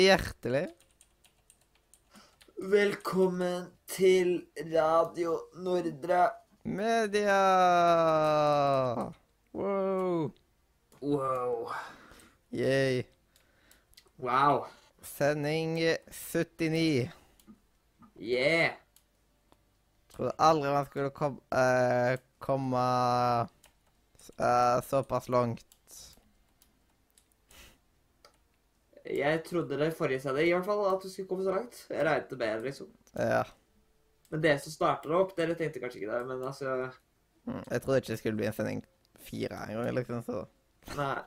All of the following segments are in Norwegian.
Hjertelig. Velkommen til Radio Nordre. Media! Wow. Wow. Yay. Wow. Sending 79. Yeah. Trodde aldri man skulle komme eh, komme uh, såpass langt. Jeg trodde det forrige stedet i hvert fall, at du skulle komme så langt. Jeg regnet det bedre, liksom. Ja. Men dere som starter opp, dere tenkte kanskje ikke det, men altså Mm, Jeg trodde ikke det skulle bli en sending fire engang, liksom, så Nei.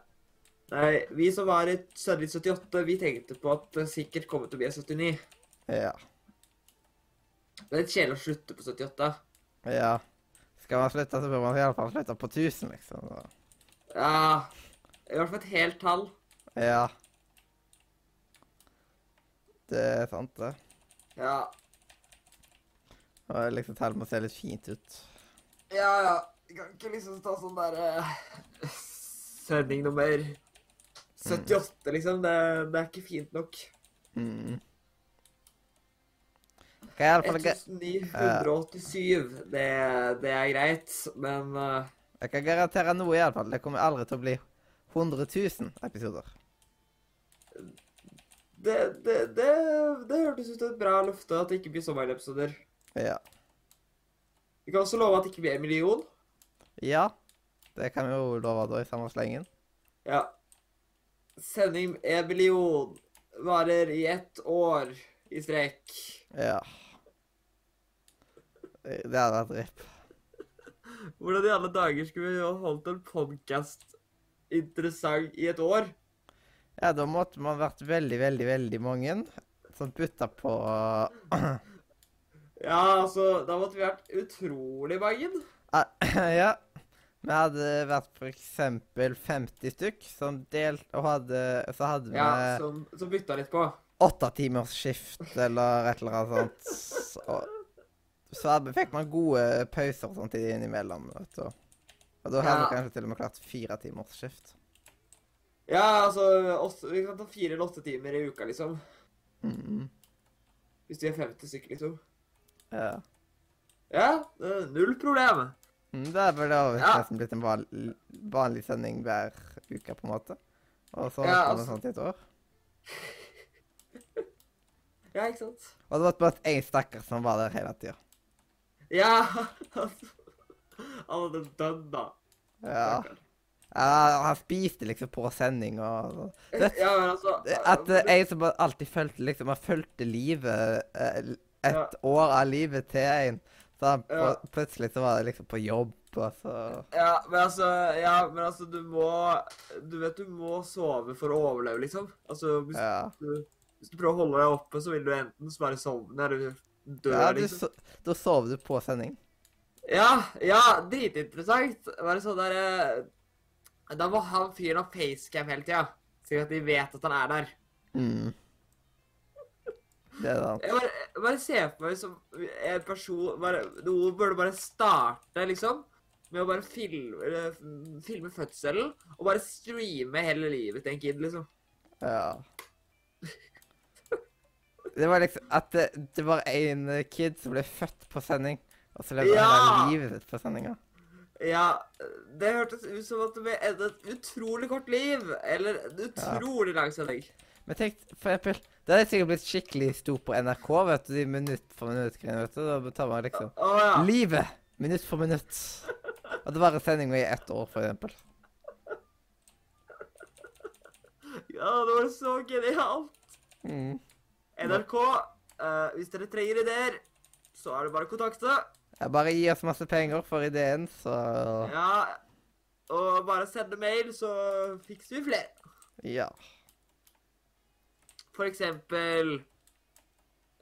Nei, vi som var i sending 78, vi tenkte på at det sikkert kommer til å bli en 79. ja. Det er litt kjedelig å slutte på 78. Ja. Skal man slutte, så bør man i hvert fall slutte på 1000, liksom. Så. Ja I hvert fall et helt tall. Ja. Det er sant, det. Ja. Og liksom tallet må se litt fint ut. Ja, ja. Vi kan ikke liksom ta sånn der eh, Sending nummer 78, liksom. Det, det er ikke fint nok. Mm. Hva er i alle fall 1987, det, det er greit, men uh, Jeg kan garantere noe, i alle fall. Det kommer aldri til å bli 100 000 episoder. det, det, det, det hørtes ut som et bra løfte at det ikke blir så mange episoder. Ja. Vi kan også love at det ikke blir en million. Ja. Det kan vi jo love da i samme slengen. Ja. Sending en million varer i ett år i strekk. Ja. Det det hadde vært ripp. Hvordan i alle dager skulle vi holdt en podcast interessant i et år? Ja, da måtte man vært veldig, veldig, veldig mange som putta på Ja, altså, da måtte vi vært utrolig mange. Ja. Vi hadde vært eksempel 50 stykk som delt Og hadde, så hadde vi Ja, som, som bytta litt på. åtte timers skift eller et eller annet sånt. Så, så da fikk man gode pauser og sånt innimellom. vet du. Og da hadde vi Ja. kanskje til og med klart fire timers skift. Ja, altså, også, vi kan ta fire eller åtte timer i uka, liksom. Mm. Hvis vi er 50 stykker, liksom. Ja. Ja, null problem. Mm, Det er da Ja. nesten blitt en vanlig, vanlig sending hver uke, på en måte. Og så Ja, altså- sånn i et år. Ja, ikke sant? Og det var bare én stakkar som var der hele tida. Ja, altså. Han hadde dødd, da. Ja. Jeg Han spiste liksom på sending og Det, Ja, men altså At eh, jeg som alltid fulgte liksom Jeg fulgte livet eh, Et Ja. år av livet til en. Så Ja. plutselig så var det liksom på jobb, og så Ja, men altså, ja, men altså, du må Du vet du må sove for å overleve, liksom. Altså, hvis, Ja. du, hvis du prøver å holde deg oppe, så vil du enten bare sovne eller dø, ja du, liksom. so, da sov du på sending. Ja, ja, dritinteressant. Bare sånn der eh, Da må han fyren ha facecam hele tida, slik at de vet at han er der. Mm. Det er sant. Jeg bare, bare ser for meg som en person bare, Noen burde bare starte, liksom, med å bare filme, filme fødselen, og bare streame hele livet til en kid, liksom. Ja. Det var liksom at det, det var en kid som ble født på sending, og så levde Ja! hele livet sitt på sendinga. Ja, det hørtes ut som at det ble et, et utrolig kort liv, eller en utrolig lang sending. Men tenk, for eksempel Det hadde sikkert blitt skikkelig stor på NRK, vet du, de minutt for minutt-greiene, vet du. Da tar man liksom oh, ja. Livet! Minutt for minutt. Og det var sendinga i ett år, for eksempel. Ja, det var så genialt. Mm. NRK, uh, hvis dere trenger ideer, så er det bare å kontakte. Ja, bare gi oss masse penger for ideen, så Ja, og bare sende mail, så fikser vi flere. Ja. For eksempel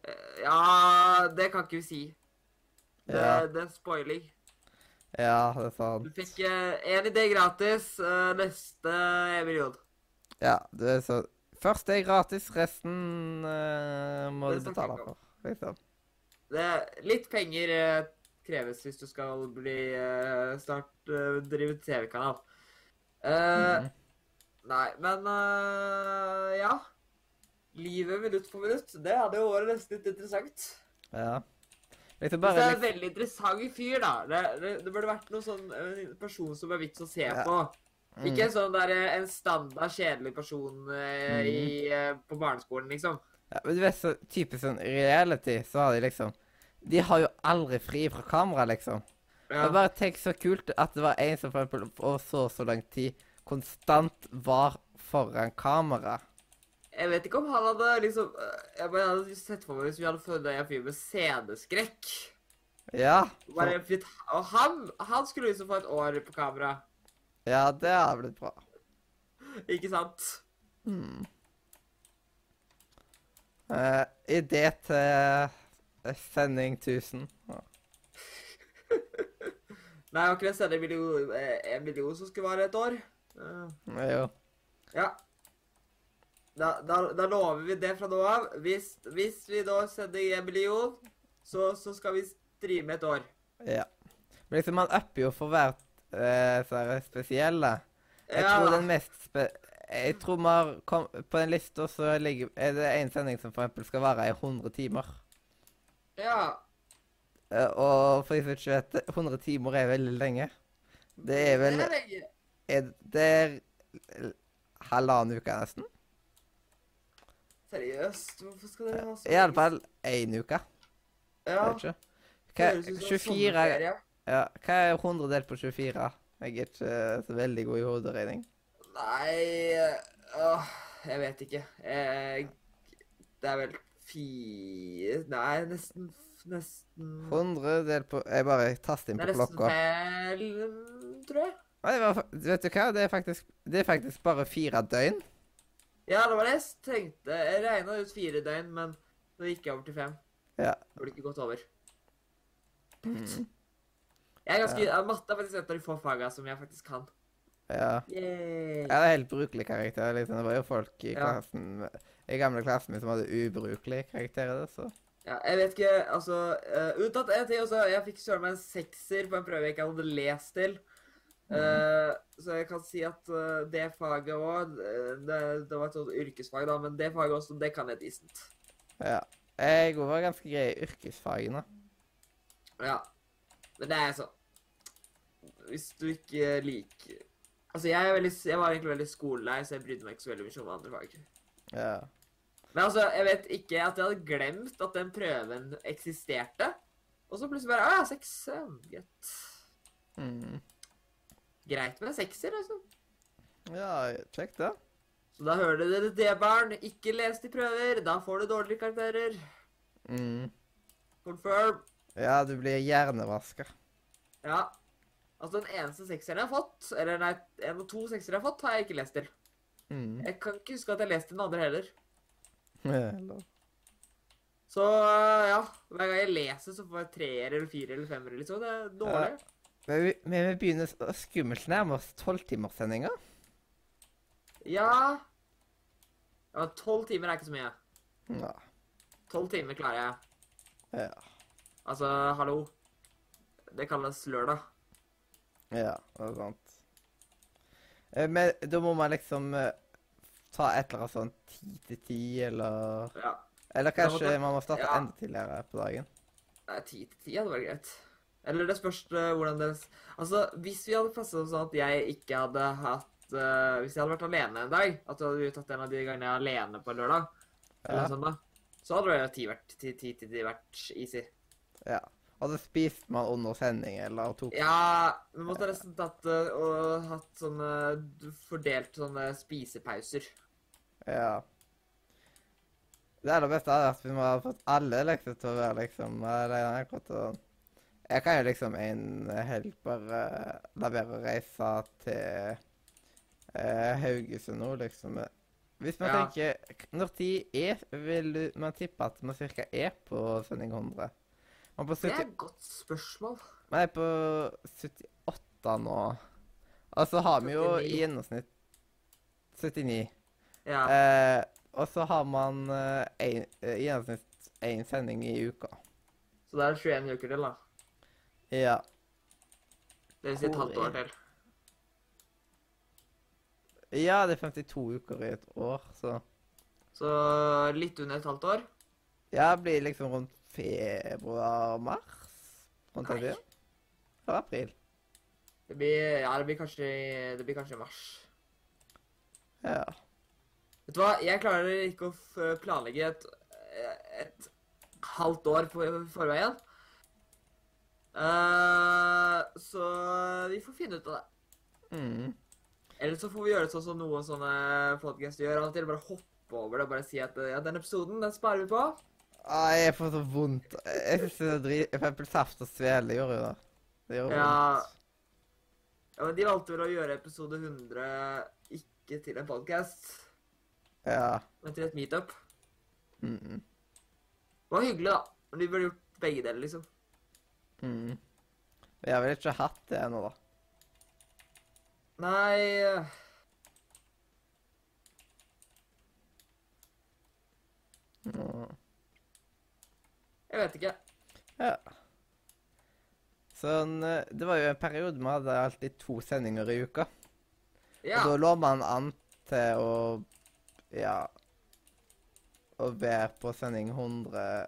uh, Ja, det kan ikke vi si. Det, Ja. det er spoiling. Ja, det er sant. Du fikk én idé gratis, uh, neste million. Ja, det er så Første er gratis, resten uh, må du betale for. Liksom. Det litt penger uh, kreves hvis du skal bli uh, start eh, drive TV-kanal. Mhm. Nei, men ja. Livet minutt for minutt, det hadde jo vært nesten litt interessant. Ja. Liksom bare det er en liksom, veldig interessant fyr, da. Det, det, det burde vært noe sånn en person som er vits å se Ja. på. Mm, Ikke en sånn der, eh, en standard kjedelig person eh, i, Mhm. eh, på barneskolen, liksom. ja, men du vet, så typisk sånn reality, så har de liksom De har jo aldri fri fra kamera, liksom. Ja. Bare tenk så kult at det var en som for eksempel over så og så lang tid konstant var foran kamera. Jeg vet ikke om han hadde liksom øh, Jeg bare hadde sett for meg hvis vi hadde funnet en fyr med CD-skrekk. Ja. Bare Og han, han skulle liksom få et år på kamera. Ja, det har blitt bra. Ikke sant? Mm. Uh, idé til eh, sending 1000. Ja. Nei, akkurat ikke det million, eh, en million som skulle vare et år? Nei, Jo. ja. Da, da, da lover vi det fra nå av. Hvis, hvis vi da sender en million, så, så skal vi streame et år. Ja. Men liksom, man upper jo for hvert eh, så er det spesielle. Jeg Ja, tror den mest spe Jeg tror vi kom På den lista så ligger, er det en sending som for eksempel skal vare i 100 timer. Ja. Uh, og for de som ikke vet 100 timer er veldig lenge. Det er vel Det er lenge. er, Det er halvannen uke, nesten. Seriøst? Hvorfor skal dere ha så I alle fall én uke. Ja. Vet ikke. Hva, høres ut som 24 sommerferie. Ja, Hva er 100 delt på 24? Jeg er ikke så veldig god i hoderegning. Nei Åh, jeg vet ikke. Jeg, det er vel fire Nei, nesten Nesten 100 delt på Jeg bare taster inn på klokka. Det er nesten fem, tror jeg. Nei, var, vet du hva? Det er faktisk, det er faktisk bare fire døgn. Ja, det var det jeg tenkte. Jeg regna ut fire døgn, men så gikk jeg over til fem. Ja. Det Burde ikke gått over. Mm. Jeg er ganske, ja. Matte er faktisk et av de få fagene som jeg faktisk kan. Ja. Yay. Jeg hadde helt brukelig karakter. Liksom. Det var jo folk i klassen i gamle klassen min som hadde ubrukelige karakterer. Så. Ja, jeg vet ikke, altså uh, Unntatt en ting også. Jeg fikk søren meg en sekser på en prøve jeg ikke hadde lest til. Eh, så jeg kan si at uh, det faget òg det, det var et sånt yrkesfag, da, men det faget også, det kan jeg decent. Ja. Jeg var ganske grei i yrkesfagene. Ja. Men det er sånn Hvis du ikke liker Altså, jeg, er veldig, jeg var egentlig veldig skolelei, så jeg brydde meg ikke så veldig mye om andre fag. Ja. Men altså, jeg vet ikke at jeg hadde glemt at den prøven eksisterte. Og så plutselig bare Å ja, ja, Greit. Mm. Greit med sekser, altså. Ja, kjekt, det. Så da hører dere det, barn. Ikke les de prøver. Da får du dårlige karakterer. Mm. Confirm. Ja, du blir hjernevaska. Ja. Altså, den eneste sekseren jeg har fått, eller nei, en og to seksere jeg har fått, har jeg ikke lest til. Mm. Jeg kan ikke huske at jeg leste den andre heller. Eller- Så ja, hver gang jeg leser, så får jeg treer eller fire eller femmer. Liksom. Det er dårlig. Men vi, men vi begynner skummelt nærme oss tolvtimerssendinga. Ja Ja, tolv timer er ikke så mye. Ja. Tolv timer klarer jeg. Ja. Altså, hallo. Det kalles lørdag. Ja, det er sant. Eh, Men da må man liksom eh, ta et eller annet sånn ti til ti, eller Ja. Eller kanskje man må starte ja. enda tidligere på dagen. Nei, ti til ti hadde vært greit. Eller det spørs eh, hvordan det Altså, hvis vi hadde passet sånn at jeg ikke hadde hatt uh, Hvis jeg hadde vært alene en dag, at du hadde tatt en av de gangene jeg er alene på lørdag, lørdag, eller sånn da, så hadde det ti vært ti, ti til ti vært easy. Ja. Og så spiste man under sending, eller tok Ja, vi måtte nesten tatt det og hatt sånne Fordelt sånne spisepauser. Ja. Det aller beste hadde vært hvis må hadde fått alle liksom til å være liksom. Jeg kan jo liksom en helg bare la være å reise til eh, Haugesund nå, liksom. Hvis man Ja. tenker Når tid er vil man tippe at man cirka er på sending 100? Man er på Det er et godt spørsmål. man er på 78 nå. Og så har vi jo i gjennomsnitt 79. Ja. Eh, og så har man eh, en, eh, i gjennomsnitt én sending i uka. Så det er 21 uker til, da. Ja. Det vil si et halvt år til. Ja, det er 52 uker i et år, så Så litt under et halvt år. Ja, det blir liksom rundt februar-mars? Rundt den tida? Eller april? Det blir, ja, det blir kanskje, det blir kanskje mars. Ja. Vet du hva, jeg klarer ikke å planlegge et, et halvt år på forveien. Uh, så vi får finne ut av det. Mm. Eller så får vi gjøre sånn som noen sånne podcaster gjør. Av og til bare hoppe over det og bare si at ja, den episoden, den sparer vi på. Ah, jeg får så vondt. Jeg synes det er drit... For eksempel Saft og Svele gjør jo det. Det gjør Ja. vondt. Ja, men De valgte vel å gjøre episode 100 ikke til en podcast, Ja. men til et meetup. Mm -mm. Det var hyggelig, da. Men vi burde gjort begge deler, liksom. Mm. Jeg har vel ikke hatt det ennå, da. Nei Mm. Jeg vet ikke. Ja. Sånn eh, Det var jo en periode vi hadde alltid to sendinger i uka. Ja. Og da lå man an til å Ja Å være på sending 100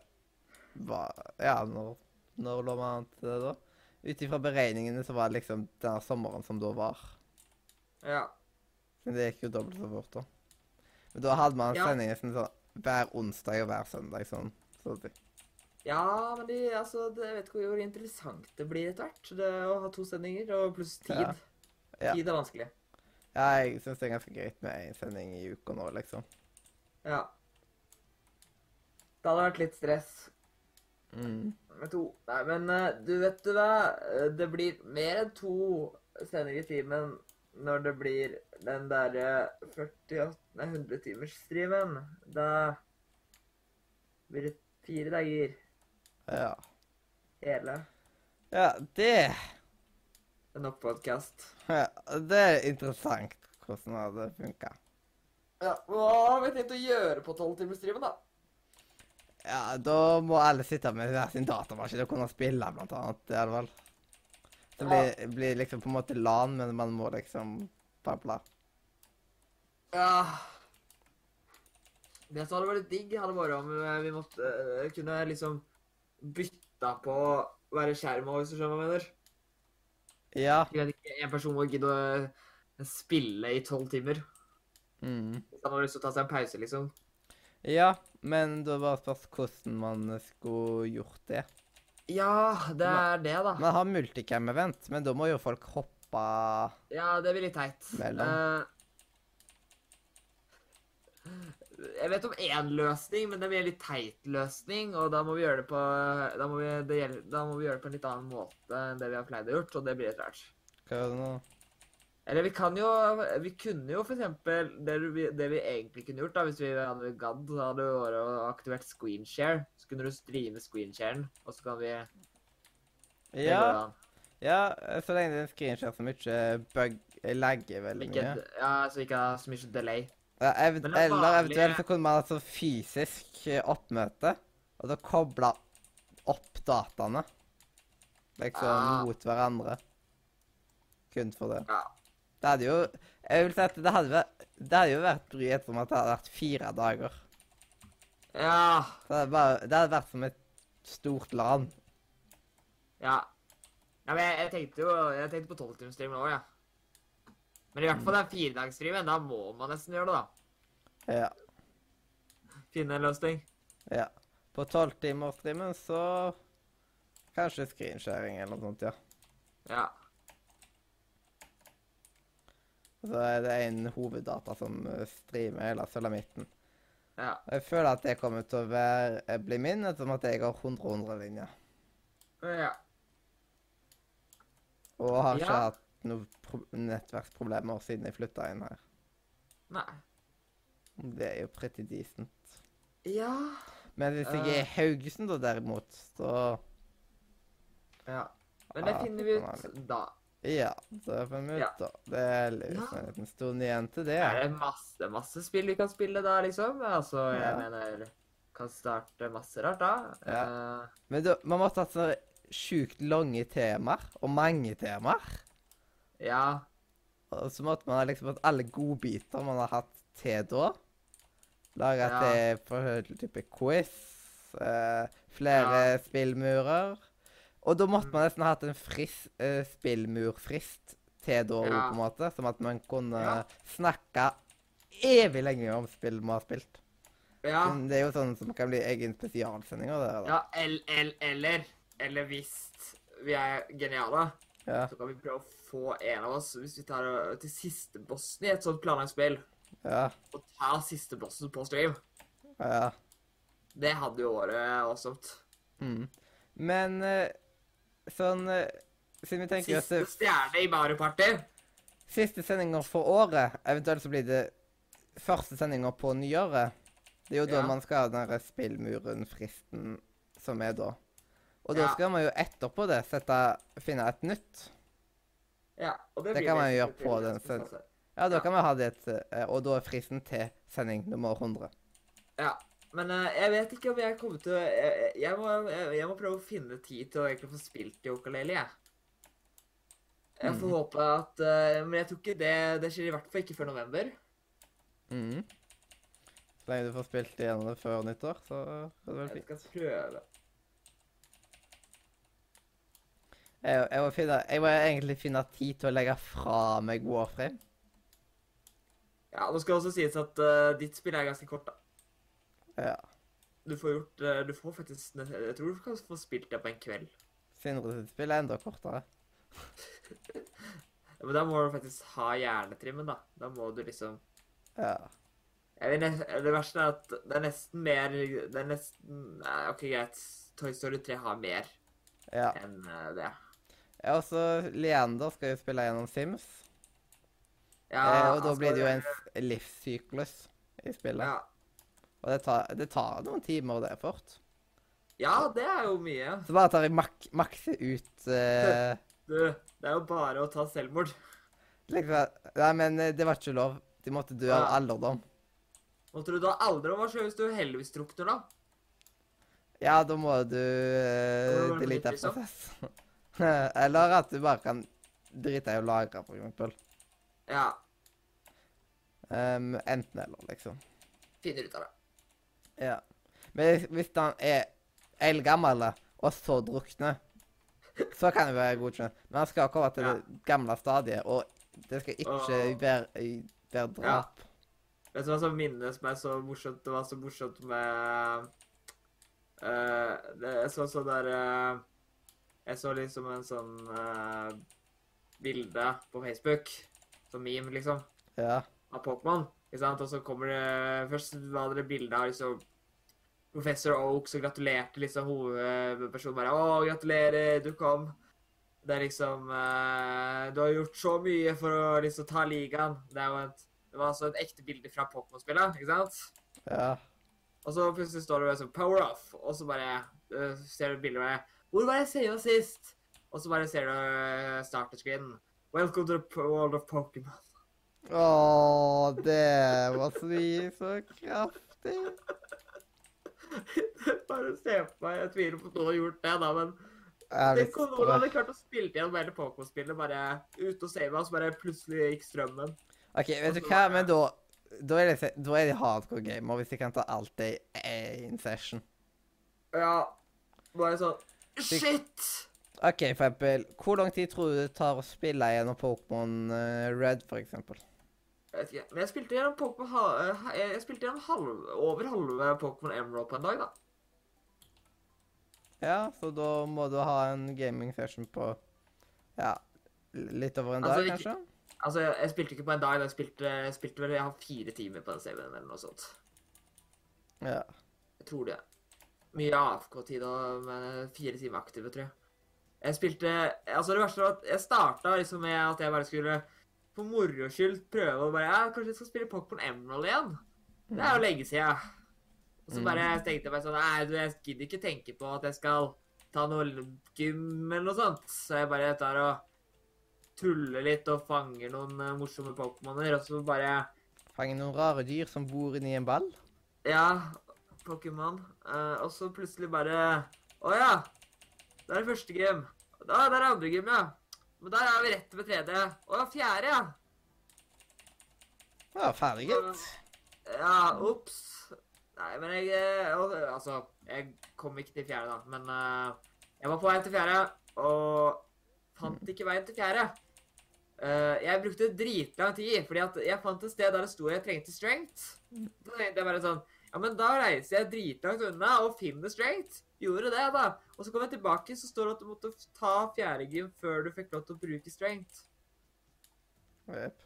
var, Ja, når, når lå man an til det da? Ut ifra beregningene så var det liksom den sommeren som da var. ja. Men det gikk jo dobbelt så fort, da. Men da hadde man Ja. sendinger sånn, sånn hver onsdag og hver søndag. sånn. sånn. det, Ja, men de, altså, det, jeg vet ikke hvor interessant det blir etter hvert. Det å ha to sendinger, og pluss tid. Ja. Tid er vanskelig. ja, jeg syns det er ganske greit med én sending i uka nå, liksom. Ja. Det hadde vært litt stress Mm. med to. Nei, men eh, du vet du hva? Eh, Det blir mer enn to sendinger i timen når det blir den derre 48 100-timers-streamen. Da blir det fire dager Ja. hele ja, det en opp-podkast. ja, Det er interessant hvordan det funka. Ja, hva har vi tenkt å gjøre på 12-timers-streamen, da? Ja, da må alle sitte med hver sin datamaskin og kunne spille, blant annet. Det er det vel. Det blir, blir liksom på en måte LAN, men man må liksom pabla. Ja Det som hadde vært digg, hadde vært om eh, vi måtte eh, kunne liksom bytta på å være skjerma, hvis du skjønner hva jeg mener. Ja. Jeg vet ikke, En person må gidde å spille i tolv timer. Mm. Hvis han har lyst til å ta seg en pause, liksom. Ja, men da var spørs hvordan man skulle gjort det. Ja, det er det, da. Man har multicam-event, men da må jo folk hoppe Ja, det blir litt teit. Mellom. Eh, jeg vet om én løsning, men det blir en litt teit løsning. Og da må vi gjøre det på da må vi, det gjelder, da må vi gjøre det på en litt annen måte enn det vi har pleid å gjort, og det blir litt rart. Hva er det nå? Eller vi kan jo Vi kunne jo eksempel Det vi, det vi egentlig kunne gjort, da, hvis vi hadde gadd, så hadde det vært å aktivert screenshare. Så kunne du streame screensharen, og så kan vi Ja, ja, så lenge det er en screenshot som ikke bug lagger veldig mye. ja, så ikke har så mye delay. Ev er eller eventuelt så kunne man sånn fysisk eh, oppmøte, og da koble opp dataene. Liksom Ah. mot hverandre. Kun for det. Ja. Det hadde jo Jeg vil si at det hadde vært Det hadde jo vært bryet om at det hadde vært fire dager. Ja. Det hadde, bare, det hadde vært som et stort LAN. Ja. ja men jeg, jeg tenkte jo Jeg tenkte på tolvtimersstreamen òg, ja. Men i hvert fall det er firedagsdrive. Da må man nesten gjøre det, da. Ja. Finne en løsning. ja. På tolvtimersstreamen så Kanskje screensharing eller noe sånt, ja. Ja. Så er det en hoveddata som eh, streamer hele sulamitten. Ja. Og Jeg føler at det kommer til å være, eh, bli min, ettersom at jeg har 100-100-linjer. ja. Og har ikke Ja. hatt noen pro nettverksproblemer siden jeg flytta inn her. Nei. Det er jo pretty decent. Ja. Men hvis jeg er i Eh. Haugesund, da derimot, så Ja. Men det finner vi ut da. Ja, så finner vi ut, da. Det er liksom Ja. en liten stund igjen til det. Det er masse, masse spill vi kan spille da, liksom. Altså, jeg Ja. mener Kan starte masse rart da. Ja. Uh... Men da, man måtte altså sjukt lange temaer, og mange temaer. Ja. Og så måtte man liksom at alle godbiter man har hatt til da. Lage Ja. til forskjellige type quiz, uh, flere spillmurer. Og da måtte man nesten hatt en frist, uh, spillmurfrist til da òg, Ja. på en måte. Som at man kunne Ja. snakke evig lenge om spill man har spilt. Ja. Men Det er jo sånn som kan bli egen spesialsending av det. her, da. ja el, el, eller Eller hvis vi er geniale, Ja. så kan vi prøve å få en av oss Hvis vi tar øh, til siste bossen i et sånt planlagt spill, Ja. og tar siste bossen på stream, ja. det hadde jo året awesome. Mm. Men eh, sånn eh, Siden vi tenker Siste stjerne i Mario Party. siste sendinger for året, eventuelt så blir det første sendinger på nyåret. Det er jo da man skal ha den derre spillmuren-fristen som er da. Og da Ja. skal man jo etterpå det sette, finne et nytt. Ja, og det, Det kan man gjøre på den sendingen. Ja, da Ja. kan man ha det, et, eh, og da er fristen til sending nummer 100. Ja, men uh, jeg vet ikke om jeg kommer til å jeg, jeg, må, jeg, jeg må prøve å finne tid til å egentlig få spilt i ukulele, jeg. Jeg får mm. håpe at uh, Men jeg tror ikke det Det skjer i hvert fall ikke før november. Mm. Så lenge du får spilt igjennom det før nyttår, så er det vel Jeg skal prøve. Jeg, jeg, må finne, jeg må egentlig finne tid til å legge fra meg Warframe. Ja, nå skal det også sies at uh, ditt spill er ganske kort, da. Ja. Du får gjort uh, Du får faktisk Jeg tror du kan få spilt det på en kveld. Sindre sitt spill er enda kortere. Ja, Men da må du faktisk ha hjernetrimmen, da. Da må du liksom Ja. vil Det verste er at det er nesten mer Det er nesten Nei, OK, greit. Toy Story 3 har mer ja. enn eh, det. Ja, Og så Leander skal jo spille gjennom Sims. Ja, eh, og da blir det jo en livssyklus i spillet. Ja. Og det tar, det tar noen timer, det fort. ja, det er jo mye. Så bare tar vi mak makse ut eh, Du, det er jo bare å ta selvmord. liksom, Nei, men eh, det var ikke lov. De måtte dø av alderdom. Måtte du da aldri hva skjer hvis du heldigvis drukner, da? Ja, da må du uh, delete liksom. prosess. Eller at du bare kan drite i å lagre, for eksempel. Ja. Um, enten eller, liksom. Finner ut av det. Ja. Men hvis- den er eldgammel og så drukner, så kan det være godkjent. Men han skal komme til Ja. det gamle stadiet, og det skal ikke være, være drap. Vet du hva som minnes meg så morsomt? Det var så morsomt med uh, det, er sånn sånn der eh, Jeg så liksom en sånn uh, bilde på Facebook, som meme, liksom, Ja. av Pokémon. Og så kommer det Først var det bilde av liksom Professor Oak som gratulerte liksom hovedpersonen bare 'Å, gratulerer, du kom'. Det er liksom uh, Du har gjort så mye for å liksom ta ligaen. Det er jo et Det var altså et ekte bilde fra Pokémon-spillet, ikke sant? Ja. Og så plutselig står det sånn 'Power off', og så bare uh, ser du bildet med 'Hvor var jeg senest sist?' Og så bare ser du uh, starterscreenen. 'Welcome to the world of Pokémon'. Å, det var så så kraftig. bare se på meg. Jeg tviler på at noen har gjort det, da, men Tenk om noen hadde klart å spille gjennom hele Pokémon-spillet bare ute og save oss, bare plutselig gikk strømmen. OK, vet du hva, men da da er, det, da er de hardcore gamer, hvis de kan ta alt det i én session. Ja, bare sånn Shit! OK, for eksempel, hvor lang tid tror du det tar å spille gjennom Pokémon eh, Red, for eksempel? Jeg vet ikke. Men jeg spilte gjennom Pokémon eh, Jeg spilte gjennom halv, over halve Pokémon Emerald på en dag, da. Ja, så da må du ha en gaming session på ja, litt over en Altså, dag, ikke- kanskje? Altså, jeg, jeg spilte ikke på en dag. Jeg spilte, jeg spilte vel Jeg har fire timer på den saven eller noe sånt. Ja. Jeg tror det. Mye AFK-tid og med fire timer aktive, tror jeg. Jeg spilte Altså, det verste var at jeg starta liksom med at jeg bare skulle for moro skyld prøve å bare Ja, kanskje jeg skal spille Pokémon Emerald igjen? Det er jo lenge siden. Og så bare tenkte jeg meg sånn Nei, du, jeg gidder ikke tenke på at jeg skal ta noe gym eller noe sånt. Så jeg bare tar og tuller litt og fanger noen eh, morsomme Pokémoner, og så bare Fanger noen rare dyr som bor inni en ball? Ja, Pokémon. Uh, og så plutselig bare Å ja! Det er første gym. Da, der er andre gym, ja. Men der er vi rett ved tredje. Og fjerde, ja. Ja, ferdig, gitt. Ja, ops. Nei, men jeg eh, Altså, jeg kom ikke til fjerde, da. Men uh, jeg var på vei til fjerde, og fant ikke veien til fjerde. Uh, jeg brukte dritlang tid, fordi at jeg fant et sted der det sto jeg trengte strength. Da tenkte jeg bare sånn Ja, men da reiser jeg dritlangt unna og finner strength. Gjorde det, da. Og så kom jeg tilbake, så står det at du måtte ta fjerde gym før du fikk lov til å bruke strength. Yep.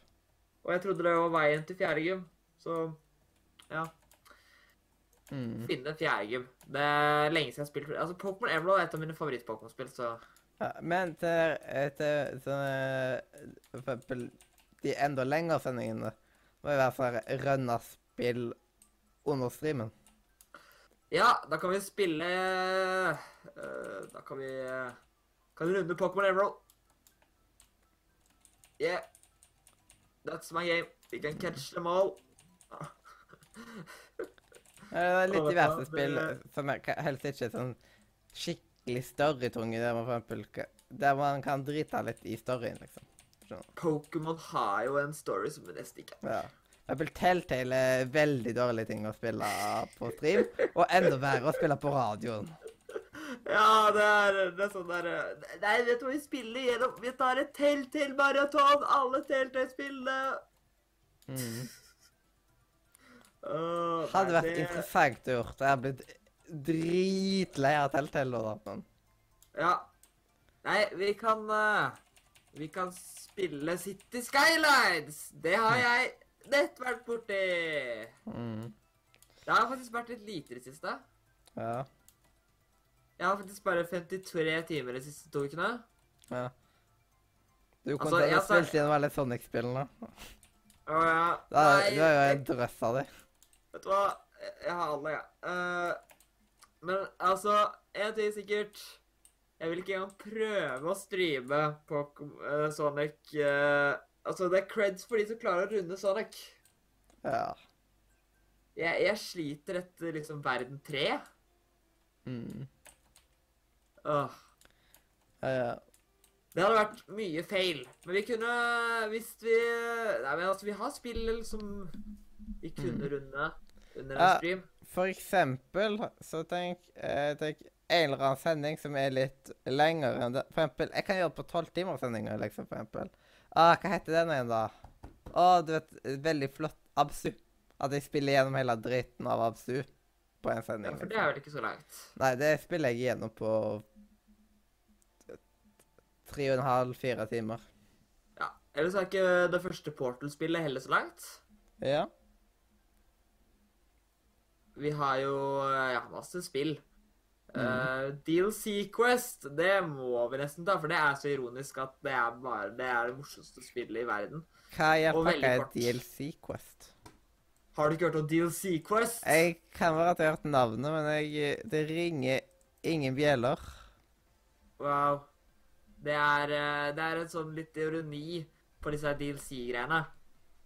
Og jeg trodde det var veien til fjerde gym. Så ja. Mm. finne fjerdegym. fjerde gym. Det er lenge siden jeg har spilt Altså, Pokémon Emerald er et av mine favoritt-Pokémon-spill, så Ja, men til, til sånne For eksempel de enda lengre sendingene må i hvert fall rønne spill under streamen. Ja, da kan vi spille uh, Da kan vi uh, Kan runde Pokémon Emerald. Yeah. That's my game. We can catch them all. Det er litt diverse spill som er helst ikke sånn skikkelig storytunge, der man for eksempel Der man kan drite litt i storyen, liksom. Pokémon har jo en story som vi nesten ikke har. Ja. Eksempel Telltale er veldig dårlig ting å spille på stream, og enda verre å spille på radioen. Ja, det er, det er sånn der øh, Nei, vet du hva vi spiller gjennom? Vi tar et Telltale-maraton! Alle Telltale-spillene! Mm. Oh, Hadde vært det- interessant å gjøre. Jeg er blitt dritlei av Telltale. men Ja. Nei, vi kan uh, Vi kan spille City Skylines. Det har jeg nett vært borti. mm. Det har faktisk vært litt lite i det siste. Ja. Jeg har faktisk bare 53 timer de siste to ukene. ja. Du kom Altså, til å sa- spilt gjennom Sonic-spillene. Å ja. Da- Nei, Du er jo en drøss av dem. Vet du hva? Jeg- har alle, jeg. Eh, men altså, én ting er sikkert. Jeg vil ikke engang prøve å streame på uh, Sonic eh, Altså, det er creds for de som klarer å runde Sonic. Ja. Jeg, jeg sliter etter liksom verden 3. Mm. Åh, Ja, ja. det hadde vært mye feil. Men vi kunne Hvis vi Nei, men altså, vi har spill som vi kunne runde under en Ja. stream. For eksempel så tenk, eh, tenk en eller annen sending som er litt lengre enn det. For eksempel, jeg kan gjøre på tolvtimerssendinger, liksom, for eksempel. Ah, hva heter den igjen, da? Å, du vet, veldig flott Absu. At jeg spiller gjennom hele dritten av Absu på en Ja, for det liksom. er vel ikke så langt. Nei, det spiller jeg gjennom på tre og en halv, fire timer. Ja. Ellers er ikke det første Portal-spillet heller så langt. Ja. Vi har jo ja, masse spill. Mm. Eh, DLC Quest, det må vi nesten ta, for det er så ironisk at det er bare det er det morsomste spillet i verden. Hva er, Og veldig kort. DLC Quest? Har du ikke hørt om DLC Quest? Jeg kan være at jeg har hørt navnet, men jeg, det ringer ingen bjeller. Wow. Det er, eh, det er en sånn litt ironi på disse DLC-greiene.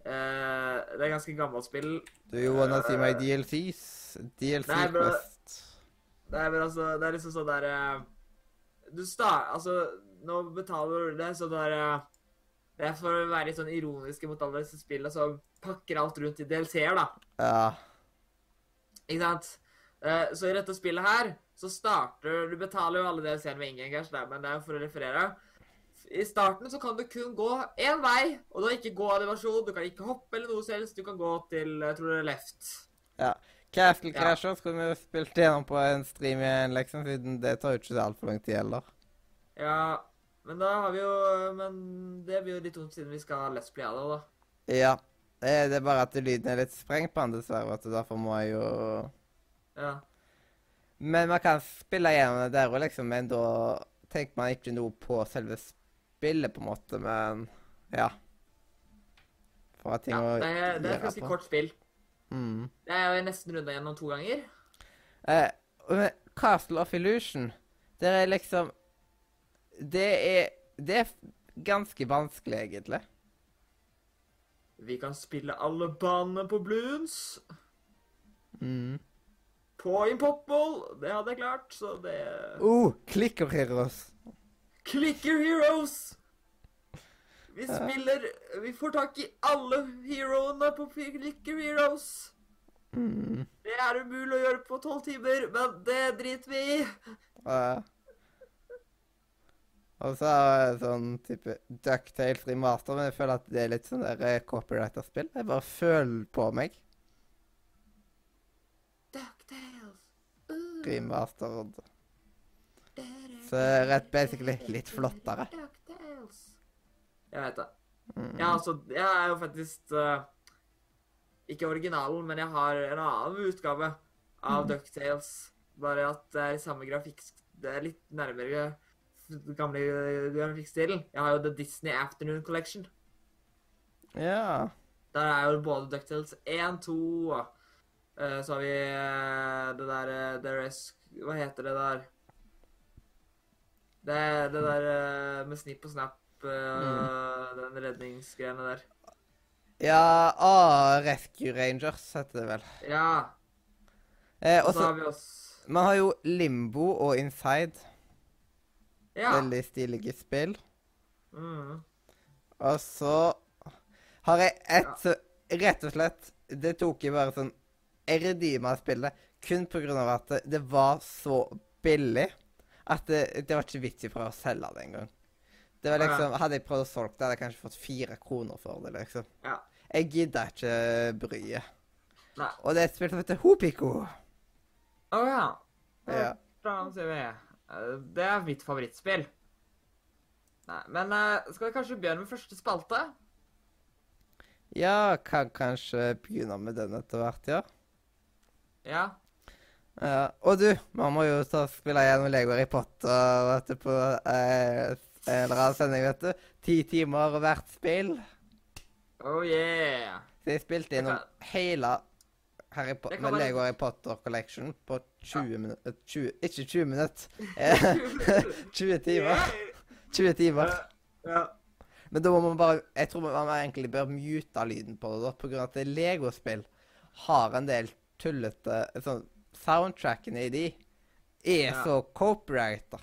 det er ganske gammelt spill. Do you wanna see my Eh, DLCs? DLC Nei. Quest. Nei, men altså, det er liksom sånn der eh, Du starter Altså, nå betaler du det, så det er eh, Det er for å være litt sånn ironiske mot alle disse spillene som pakker alt rundt i DLC-er, da. Ja. Ikke sant? Eh, så i dette spillet her, så starter Du betaler jo alle DLC-ene med ingen cash, men det er for å referere. I starten så kan du kun gå én vei, og da ikke gå animasjon. Du kan ikke hoppe eller noe som helst. Du kan gå til jeg tror det er left. Castle Ja. Crasher skulle vi spilt gjennom på en stream igjen, liksom, siden det tar jo ikke så altfor lang tid heller. Ja, men da har vi jo Men det blir jo litt tungt siden vi skal ha Let's Play av det, da. Ja. Det er bare at lyden er litt sprengt på den, dessverre. vet du, Derfor må jeg jo Ja. Men man kan spille gjennom det der og liksom, men da tenker man ikke noe på selve spillet, på en måte, men ja. For at ting ja å det, er, det er et gjøre ganske på. kort spill. Mm. Det er jo nesten runda gjennom to ganger. Eh, men Castle of Illusion, det er liksom Det er Det er ganske vanskelig, egentlig. Vi kan spille alle banene på Bloons. Mm. på Impopball. Det hadde jeg klart, så det Oh, Clicker Heroes. Clicker Heroes! Vi spiller Vi får tak i alle heroene på Flicker Heroes. Mm. Det er umulig å gjøre på tolv timer, men det driter vi i. Ja. Og så er det sånn type Ducktales remaster, men jeg føler at det er litt sånn der eh, copyrighter-spill. Jeg bare føler på meg. Ducktails. Uh, Remastered. Så rett basically litt flottere. Ducktails. Jeg vet det. Mm. Ja, altså, jeg er jo faktisk uh, Ikke originalen, men jeg har en annen utgave av DuckTales. Bare at det er samme grafikk... Det er litt nærmere gamle grafikkstilen. Jeg har jo The Disney Afternoon Collection. Ja. Der er jo både Ducktales 1, 2 og eh, Så har vi uh, det der eh, is Hva heter det der? Det, det der eh, med snipp og snap, eh, den redningsgreiene der. Ja, ah, Rescue Rangers heter det vel. Ja. Eh, Og så har vi oss Man har jo Limbo og Inside. Ja. Veldig stilige spill. Mm. Og så har jeg et ja. Rett og slett Det tok jeg bare sånn Jeg redeema spillet kun av at det, var så billig at det, det var ikke vits i å selge det engang. Det var liksom, Hadde jeg prøvd å solge det, hadde jeg kanskje fått fire kroner for det. liksom. Ja. Jeg gidder ikke bryet. Nei. Og det er et spill som heter Hopiko. Å ja. Ja. Bra, vi. Eh, Det er mitt favorittspill. Nei, men eh, skal vi kanskje begynne med første spalte? Ja, kan kanskje begynne med den etter hvert, ja. Ja. Ja, og du, man må jo ta spille gjennom Lego Harry Potter vet du, på eh, en eller annen sending, vet du. Ti timer hvert spill. Oh yeah. Så jeg spilte gjennom hele Harry Po- med Lego Harry Potter Collection på 20 minutter 20, Ikke 20 minutter. Eh, 20 timer. 20 timer. Ja. Men da må man bare Jeg tror man egentlig bør mute lyden på det, da, på grunn av at det Lego-spill har en del tullete sånn Soundtrackene i de er Ja. så copyrighta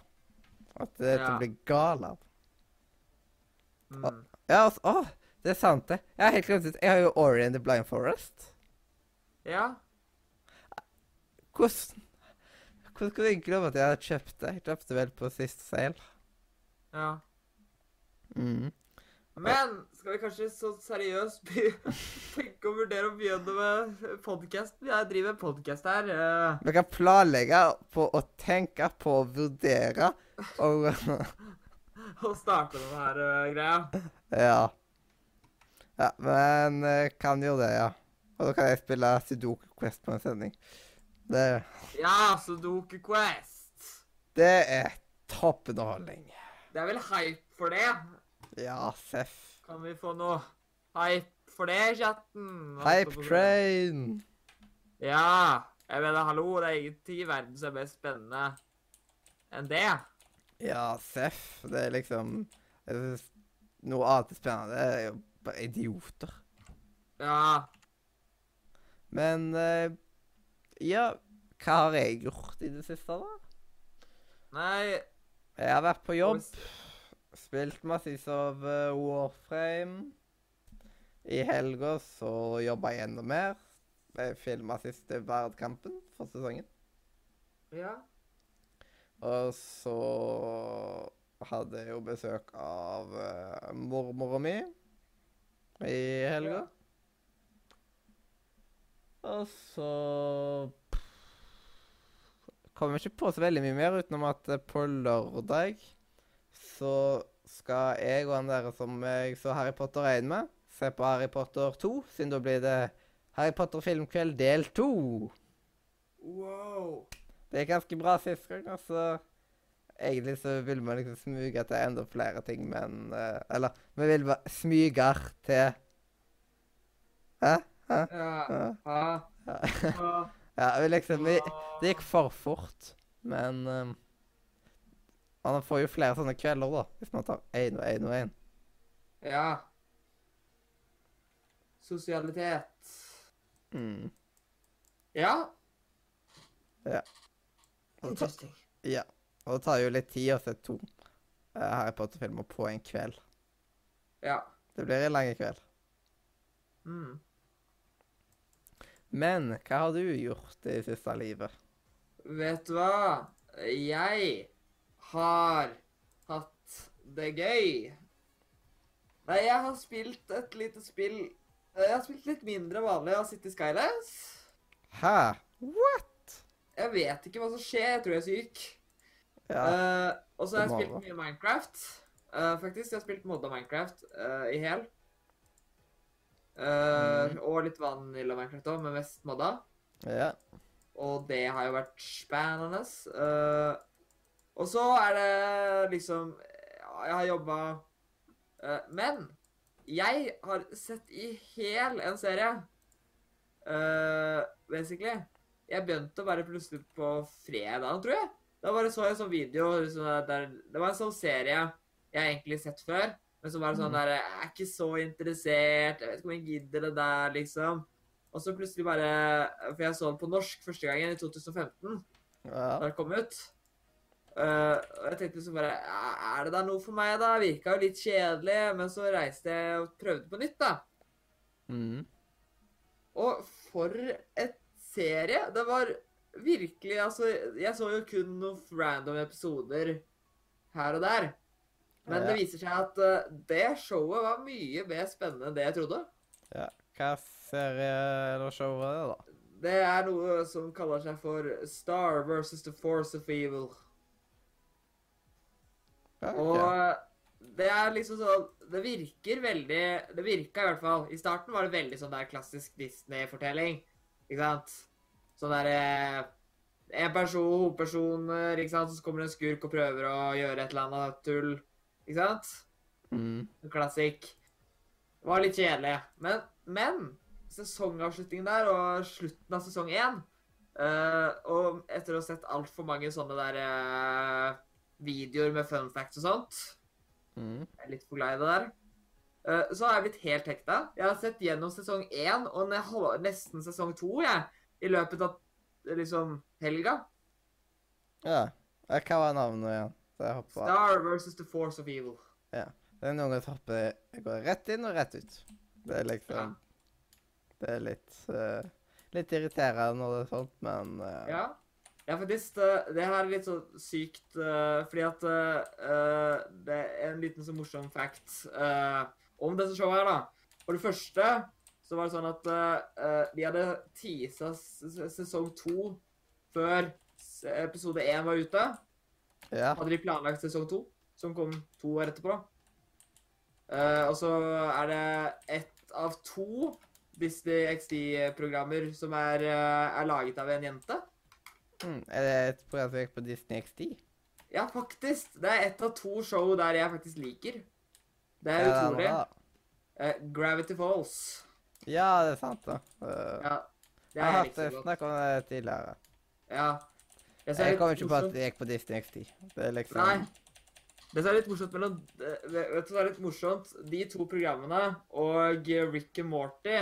at det Ja. blir gal av. Mm. Ja, altså, å, det er sant, det. Jeg har helt glemt ut. Jeg har jo Ori and the Blind Forest. ja. Hvordan Hvordan kunne jeg glemme at jeg hadde kjøpt det? Jeg kjøpte vel på sist sale. Ja. Mm. Men skal vi kanskje så seriøst tenke og vurdere å begynne med podkast. Jeg driver podkast her. eh, Vi kan planlegge på å tenke på å vurdere og og starte denne her eh, greia. Ja. Ja, men uh, kan gjøre det, ja. Og da kan jeg spille Sudoku Quest på en sending. Det, Ja, Sudoku Quest. det er topp underholdning. Det er vel hype for det? Ja, seff. Kan vi få noe hype for det, chatten? Hype train! Ja. Jeg mener, hallo, det er ingenting i verden som er mer spennende enn det. Ja, seff. Det er liksom synes Noe annet spennende. Det er jo bare idioter. Ja. Men eh, Ja, hva har jeg gjort i det siste, da? Nei Jeg har vært på jobb. Spilt massevis av eh, Warframe. I helga så jobba jeg enda mer. Jeg filma siste Verdkampen for sesongen. Ja. Og så hadde jeg jo besøk av uh, mormora mi i helga. Og så kommer ikke på så veldig mye mer, utenom at eh, på lørdag så skal jeg og han der som jeg så Harry Potter 1 med, se på Harry Potter 2, siden da blir det Harry Potter filmkveld del 2. Wow. Det gikk ganske bra sist gang, altså. Egentlig så vil vi liksom smuge til enda flere ting, men uh, Eller vi vil bare smyge til Hæ? Hæ? Ja. Hæ? Ja. Ja. Liksom vi, Det gikk for fort, men um, Man får jo flere sånne kvelder, da, hvis man tar én og én og én. Ja. Sosialitet. Mm. Ja. Ja. Interesting. ja. Og det tar jo litt tid å se to uh, Harry Potter-filmer på en kveld. Ja. Det blir en lang kveld. Mm. Men hva har du gjort i siste livet? Vet du hva? Jeg har hatt det gøy. Nei, jeg har spilt et lite spill Jeg har spilt litt mindre vanlig av City Skylines. Hæ? What? Jeg vet ikke hva som skjer. Jeg tror jeg er syk. Ja. uh, og så har jeg spilt mye Minecraft. Uh, faktisk. Jeg har spilt modda Minecraft uh, i hel. Mm. Og litt vanilla Minecraft òg, men mest modda. ja. Og det har jo vært spennende. Eh, og så er det liksom ja, Jeg har jobba Men jeg har sett i hel en serie. Uh, basically. Jeg begynte bare plutselig på fredag, tror jeg. Da bare så jeg en sånn video liksom, der, Det var en sånn serie jeg egentlig har sett før. Men som var sånn Mm. der Jeg er ikke så interessert. Jeg vet ikke om jeg gidder det der, liksom. Og så plutselig bare For jeg så den på norsk første gangen i 2015, ja. da det kom ut. Eh, og jeg tenkte så bare Er det da noe for meg, da? Virka jo litt kjedelig. Men så reiste jeg og prøvde på nytt, da. Mm. Og for et serie! Det var virkelig Altså, jeg så jo kun noen random episoder her og der. Men Ja. det viser seg at uh, det showet var mye mer spennende enn det jeg trodde. ja. Hva serie eller show er det, da? Det er noe som kaller seg for Star versus The Force of Evil. Ja, ok. Og det er liksom sånn Det virker veldig Det virka i hvert fall. I starten var det veldig sånn der klassisk Disney-fortelling. Ikke sant? Sånn der eh, En person, hovedpersoner, ikke sant? Så kommer det en skurk og prøver å gjøre et eller annet tull. Ikke sant? Mm. Klassikk. Det var litt kjedelig. Men, men sesongavslutningen der og slutten av sesong én uh, Og etter å ha sett altfor mange sånne der eh, videoer med fun facts og sånt Mm. Jeg er litt for glad i det der. Uh, så har jeg blitt helt hekta. Jeg har sett gjennom sesong én og nesten sesong to jeg, i løpet av liksom helga. Ja. Hva var navnet igjen? Star versus The Force of Evil. Ja. Det er noen ganger jeg går rett inn og rett ut. Det er liksom Det er litt uh, Litt irriterende når det er sånt, men uh, Ja. Ja, faktisk, det, det her er litt så sykt, eh, fordi at eh, det er en liten så morsom fact eh, om dette showet her, da. For det første så var det sånn at de hadde teasa sesong to før episode én var ute. Ja. Hadde de planlagt sesong to, som kom to år etterpå. Og så er det ett av to Disney XD-programmer som er, er laget av en jente. Mm. Er det et program som gikk på Disney XD? Ja, faktisk. Det er ett av to show der jeg faktisk liker. Det er Hva utrolig. Eh, Gravity Falls. Ja, det er sant, da. Uh, Ja, det jeg er har jeg hørt likte det snakk om det tidligere. Ja. Jeg, Jeg kommer kom ikke på at det gikk på Disney XD. Det er liksom Nei. Det som er litt morsomt mellom Vet du hva er litt morsomt? De to programmene og Rick and Morty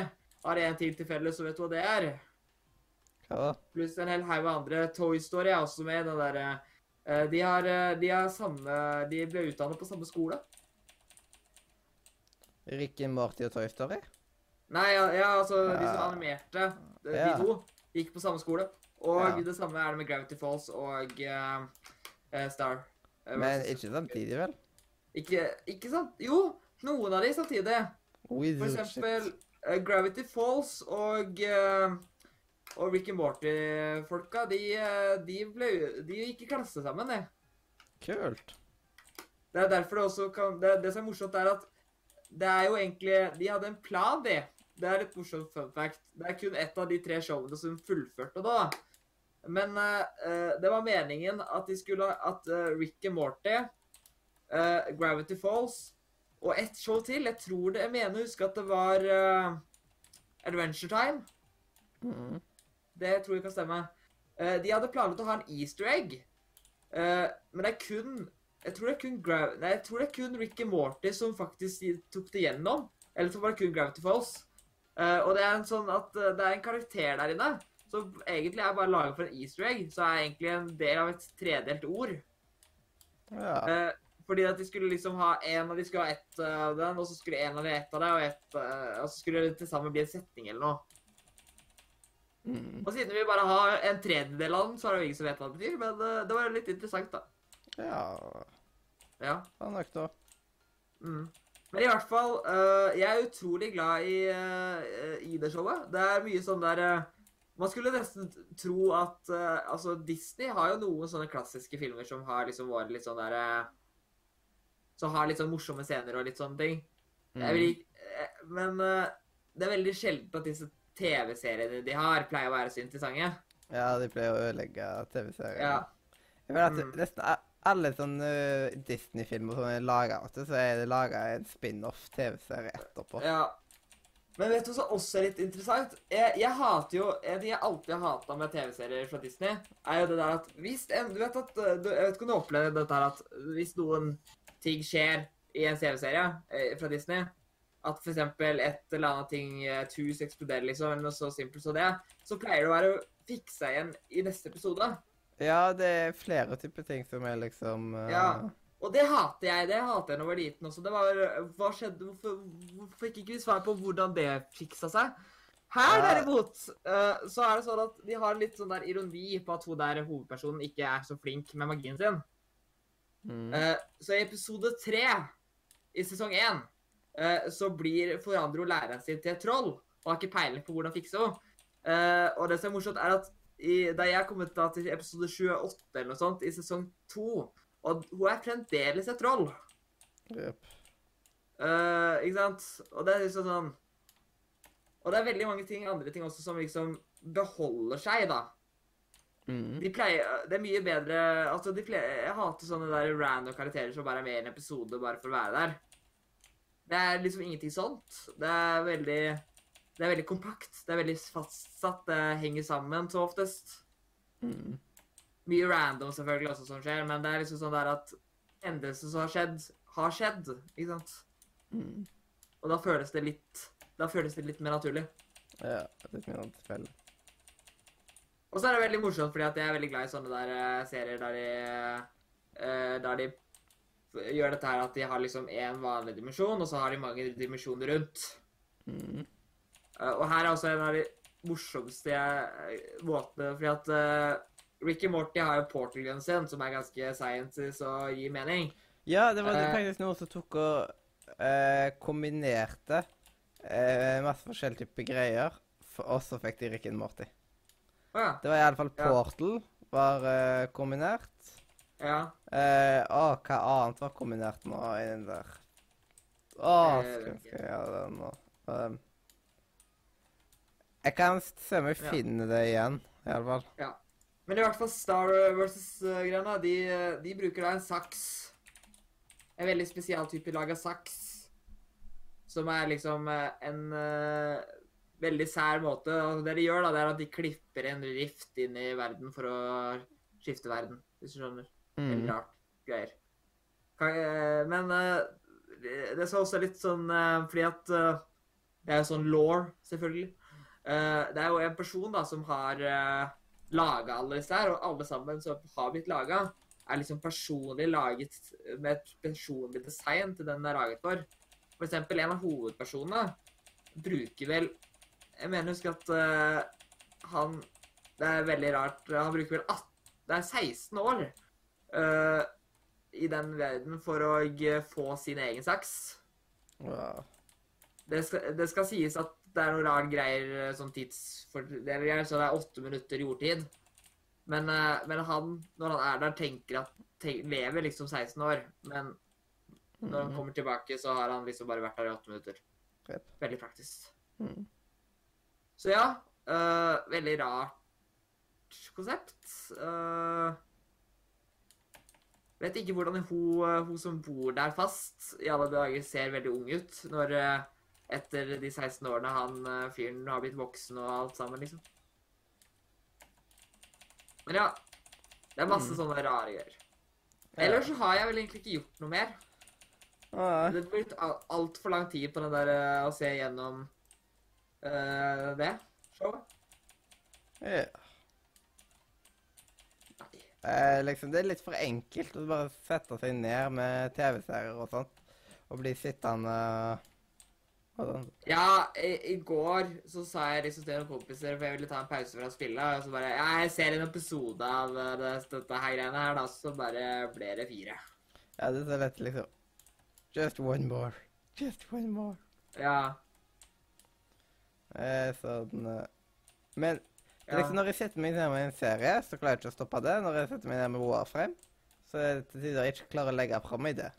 har en ting til felles, og vet du hva det er? Da? Pluss en hel haug med andre. Toy Story er også med. Den derre eh, de, har, eh, de har samme De ble utdannet på samme skole. Rick Marty og Toy Story? Nei, ja, ja altså de som animerte, de, de Ja. to, gikk på samme skole. Og Ja. det samme er det med Gravity Falls og eh, eh, Star. Eh, Men ikke samtidig, vel? Ikke, ikke sant? Jo, noen av de samtidig. For eksempel uh, Gravity Falls og eh, og Rick and Morty-folka, de, eh, de, ble, de gikk i klasse sammen, det. Kult. Det er derfor det også kan Det, det som er morsomt, er at det er jo egentlig De hadde en plan, de. Det er et morsomt fun fact. Det er kun ett av de tre showene som fullførte da. Men eh, det var meningen at de skulle At uh, Rick and Morty, uh, Gravity Falls og ett show til Jeg tror det Jeg mener å huske at det var Adventure Time. Mm. Det tror jeg kan stemme. Eh, de hadde planlagt å ha en easter egg, Eh, men det er kun Jeg tror det er kun Grav Nei, jeg tror det er kun Rick and Morty som faktisk tok det gjennom. Eller så var det kun Gravity Falls. Eh, og det er en sånn at det er en karakter der inne som egentlig er bare laget for en easter egg, så er egentlig en del av et tredelt ord. Ja. Fordi at de skulle liksom ha en av de skulle ha ett av den, og så skulle en av de ett av det, og, et, og så skulle det til sammen bli en setning eller noe. Mm. Og siden vi bare har en tredjedel av den, så er det jo ingen som vet hva det betyr, men eh, det var litt interessant, da. ja. Ja. Nok, da. Mm. Men i hvert fall, uh, jeg er utrolig glad i, uh, i det showet. Det er mye sånn der Man skulle nesten tro at Altså, Disney har jo noen sånne klassiske filmer som har liksom vært litt sånn der øh, Som har litt sånn morsomme scener og litt sånne ting. Vil Mm. eh, Men det er veldig sjelden at disse TV-seriene de har, pleier å være så interessante. Ja, de pleier å ødelegge TV-serier. Ja. Jeg vet at Mm. nesten alle sånne uh, Disney-filmer som er laga, så er det laga en spin-off-TV-serie etterpå. Ja. Men vet du hva som også er litt interessant? Jeg, jeg hater jo En ting jeg alltid har hata med TV-serier fra Disney, er jo det der at hvis en, Du vet at uh, du, Jeg vet ikke om du opplever dette her at hvis noen ting skjer i en TV-serie eh, fra Disney At eksempel et eller annet ting, et hus eksploderer, liksom, eller noe så simpelt som det, så pleier det å være fiksa igjen i neste episode. Ja, det er flere typer ting som er liksom uh, Ja. Og det hater jeg. Det hater jeg da jeg var liten også. Det var Hva skjedde? Hvorfor, hvorfor fikk ikke vi svar på hvordan det fiksa seg? Her derimot eh, så er det sånn at de har litt sånn der ironi på at hun der hovedpersonen ikke er så flink med magien sin. mm. Eh, så i episode tre i sesong én så blir forandrer hun læreren sin til et troll og har ikke peiling på hvordan fikse henne. Eh, og det som er morsomt, er at i, da jeg kom ut da til episode 28 eller noe sånt i sesong 2, og hun er fremdeles et troll. Jep. Uh, ikke sant? Og det er liksom sånn Og det er veldig mange ting, andre ting også som liksom beholder seg, da. Mm. De pleier Det er mye bedre Altså, de pleier Jeg hater sånne der random karakterer som bare er med i en episode bare for å være der. Det er liksom ingenting sånt. Det er veldig Det er veldig kompakt. Det er veldig fastsatt. Det henger sammen så oftest. Mm. Mye random selvfølgelig også som skjer, men det er liksom sånn der at hendelser som har skjedd, har skjedd. Ikke sant? Mm. Og da føles det litt Da føles det litt mer naturlig. Ja, litt mer tilfeldig. Og så er det veldig morsomt, fordi at jeg er veldig glad i sånne der eh, serier der de eh, Der de gjør dette her at de har liksom én vanlig dimensjon, og så har de mange dimensjoner rundt. Mm. Eh, og her er også en av de morsomste eh, måtene, fordi at uh, Ricky Morty har jo portal-gunnen sin, som er ganske sciences og gir mening. Ja, det var Eh. faktisk noen som tok og uh, kombinerte uh, masse forskjellige typer greier, og så fikk de Rick and Morty. Å ja. Det var iallfall. Portal var eh, kombinert. Ja. Eh, å, hva annet var kombinert nå i den der? Å, Jeg skal, vi gjøre det nå? Um, jeg kan se om jeg Ja. finner det igjen, i alle fall. Ja. Men i hvert fall Star versus-greiene, de, de bruker da en saks. En veldig spesial type lag av saks. Som er liksom eh, en uh, veldig sær måte. Altså, det de gjør, da, det er at de klipper en rift inn i verden for å skifte verden, hvis du skjønner. Veldig Mm. rart greier. Eh, men eh, det er også litt sånn eh, fordi at Det er jo sånn law, selvfølgelig. Det er jo en person da som har laga alle disse her, og alle sammen som har blitt laga, er liksom personlig laget med et personlig design til den den er laget for. For eksempel en av hovedpersonene bruker vel Jeg mener husk at uh, han Det er veldig rart. Han bruker vel 18, det er 16 år eh, i den verden for å få sin egen saks. Wow. Det skal, det skal sies at det er noen rar greier eh, sånn tidsfordeler, så det er åtte minutter jordtid. Men, uh, men han, når han er der, tenker at tenk, lever liksom 16 år. Men når han Mm. kommer tilbake, så har han liksom bare vært der i åtte minutter. Yep. Veldig praktisk. Mm. Så ja, Uh, veldig rart konsept. Eh, vet ikke hvordan hun, eh, hun som bor der fast, i alle dager ser veldig ung ut når eh, etter de 16 årene han eh, fyren har blitt voksen og alt sammen, liksom. Men ja, det er masse Mm. sånne rare greier. Ellers så har jeg vel egentlig ikke gjort noe mer. Ah, Det har blitt altfor lang tid på den der å se gjennom uh, det showet. Ja. Eh, liksom, det er litt for enkelt å bare sette seg ned med TV-serier og sånt, og bli sittende og sånn. Ja, i, i går så sa jeg liksom til noen kompiser, for jeg ville ta en pause fra spillet, og så bare Ja, jeg ser en episode av eh, det, dette her greiene her, da, så bare ble det fire. Ja, det er så lett, liksom. Just one more. Just one more. Ja. Eh, sånn eh. Men Ja. liksom, når jeg setter meg ned med en serie, så klarer jeg ikke å stoppe det. Når jeg setter meg ned med Warframe, så er det til tider jeg ikke klarer å legge fra meg det.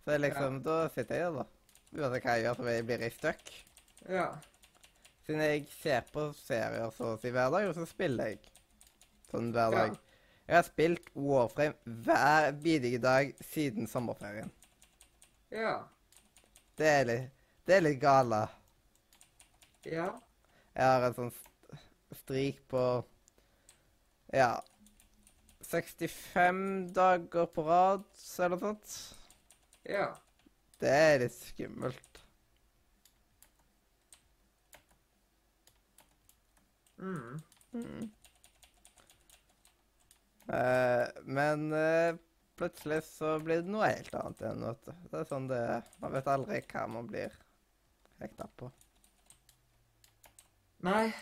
Så det er liksom, da sitter jeg der, da. Uansett hva jeg gjør, så blir jeg stuck. Ja. Siden jeg ser på serier så å si hver dag, og så spiller jeg sånn hver Ja. dag. Jeg har spilt Warframe hver bidige dag siden sommerferien. Ja. Det er litt, det er litt gale. Ja. Jeg har en sånn strik på Ja 65 dager på rad, eller noe sånt. Ja. Det er litt skummelt. Mm. Mm. Uh, men uh, plutselig så blir det noe helt annet igjen, vet du. Det er sånn det er. Man vet aldri hva man blir hekta på. Nei.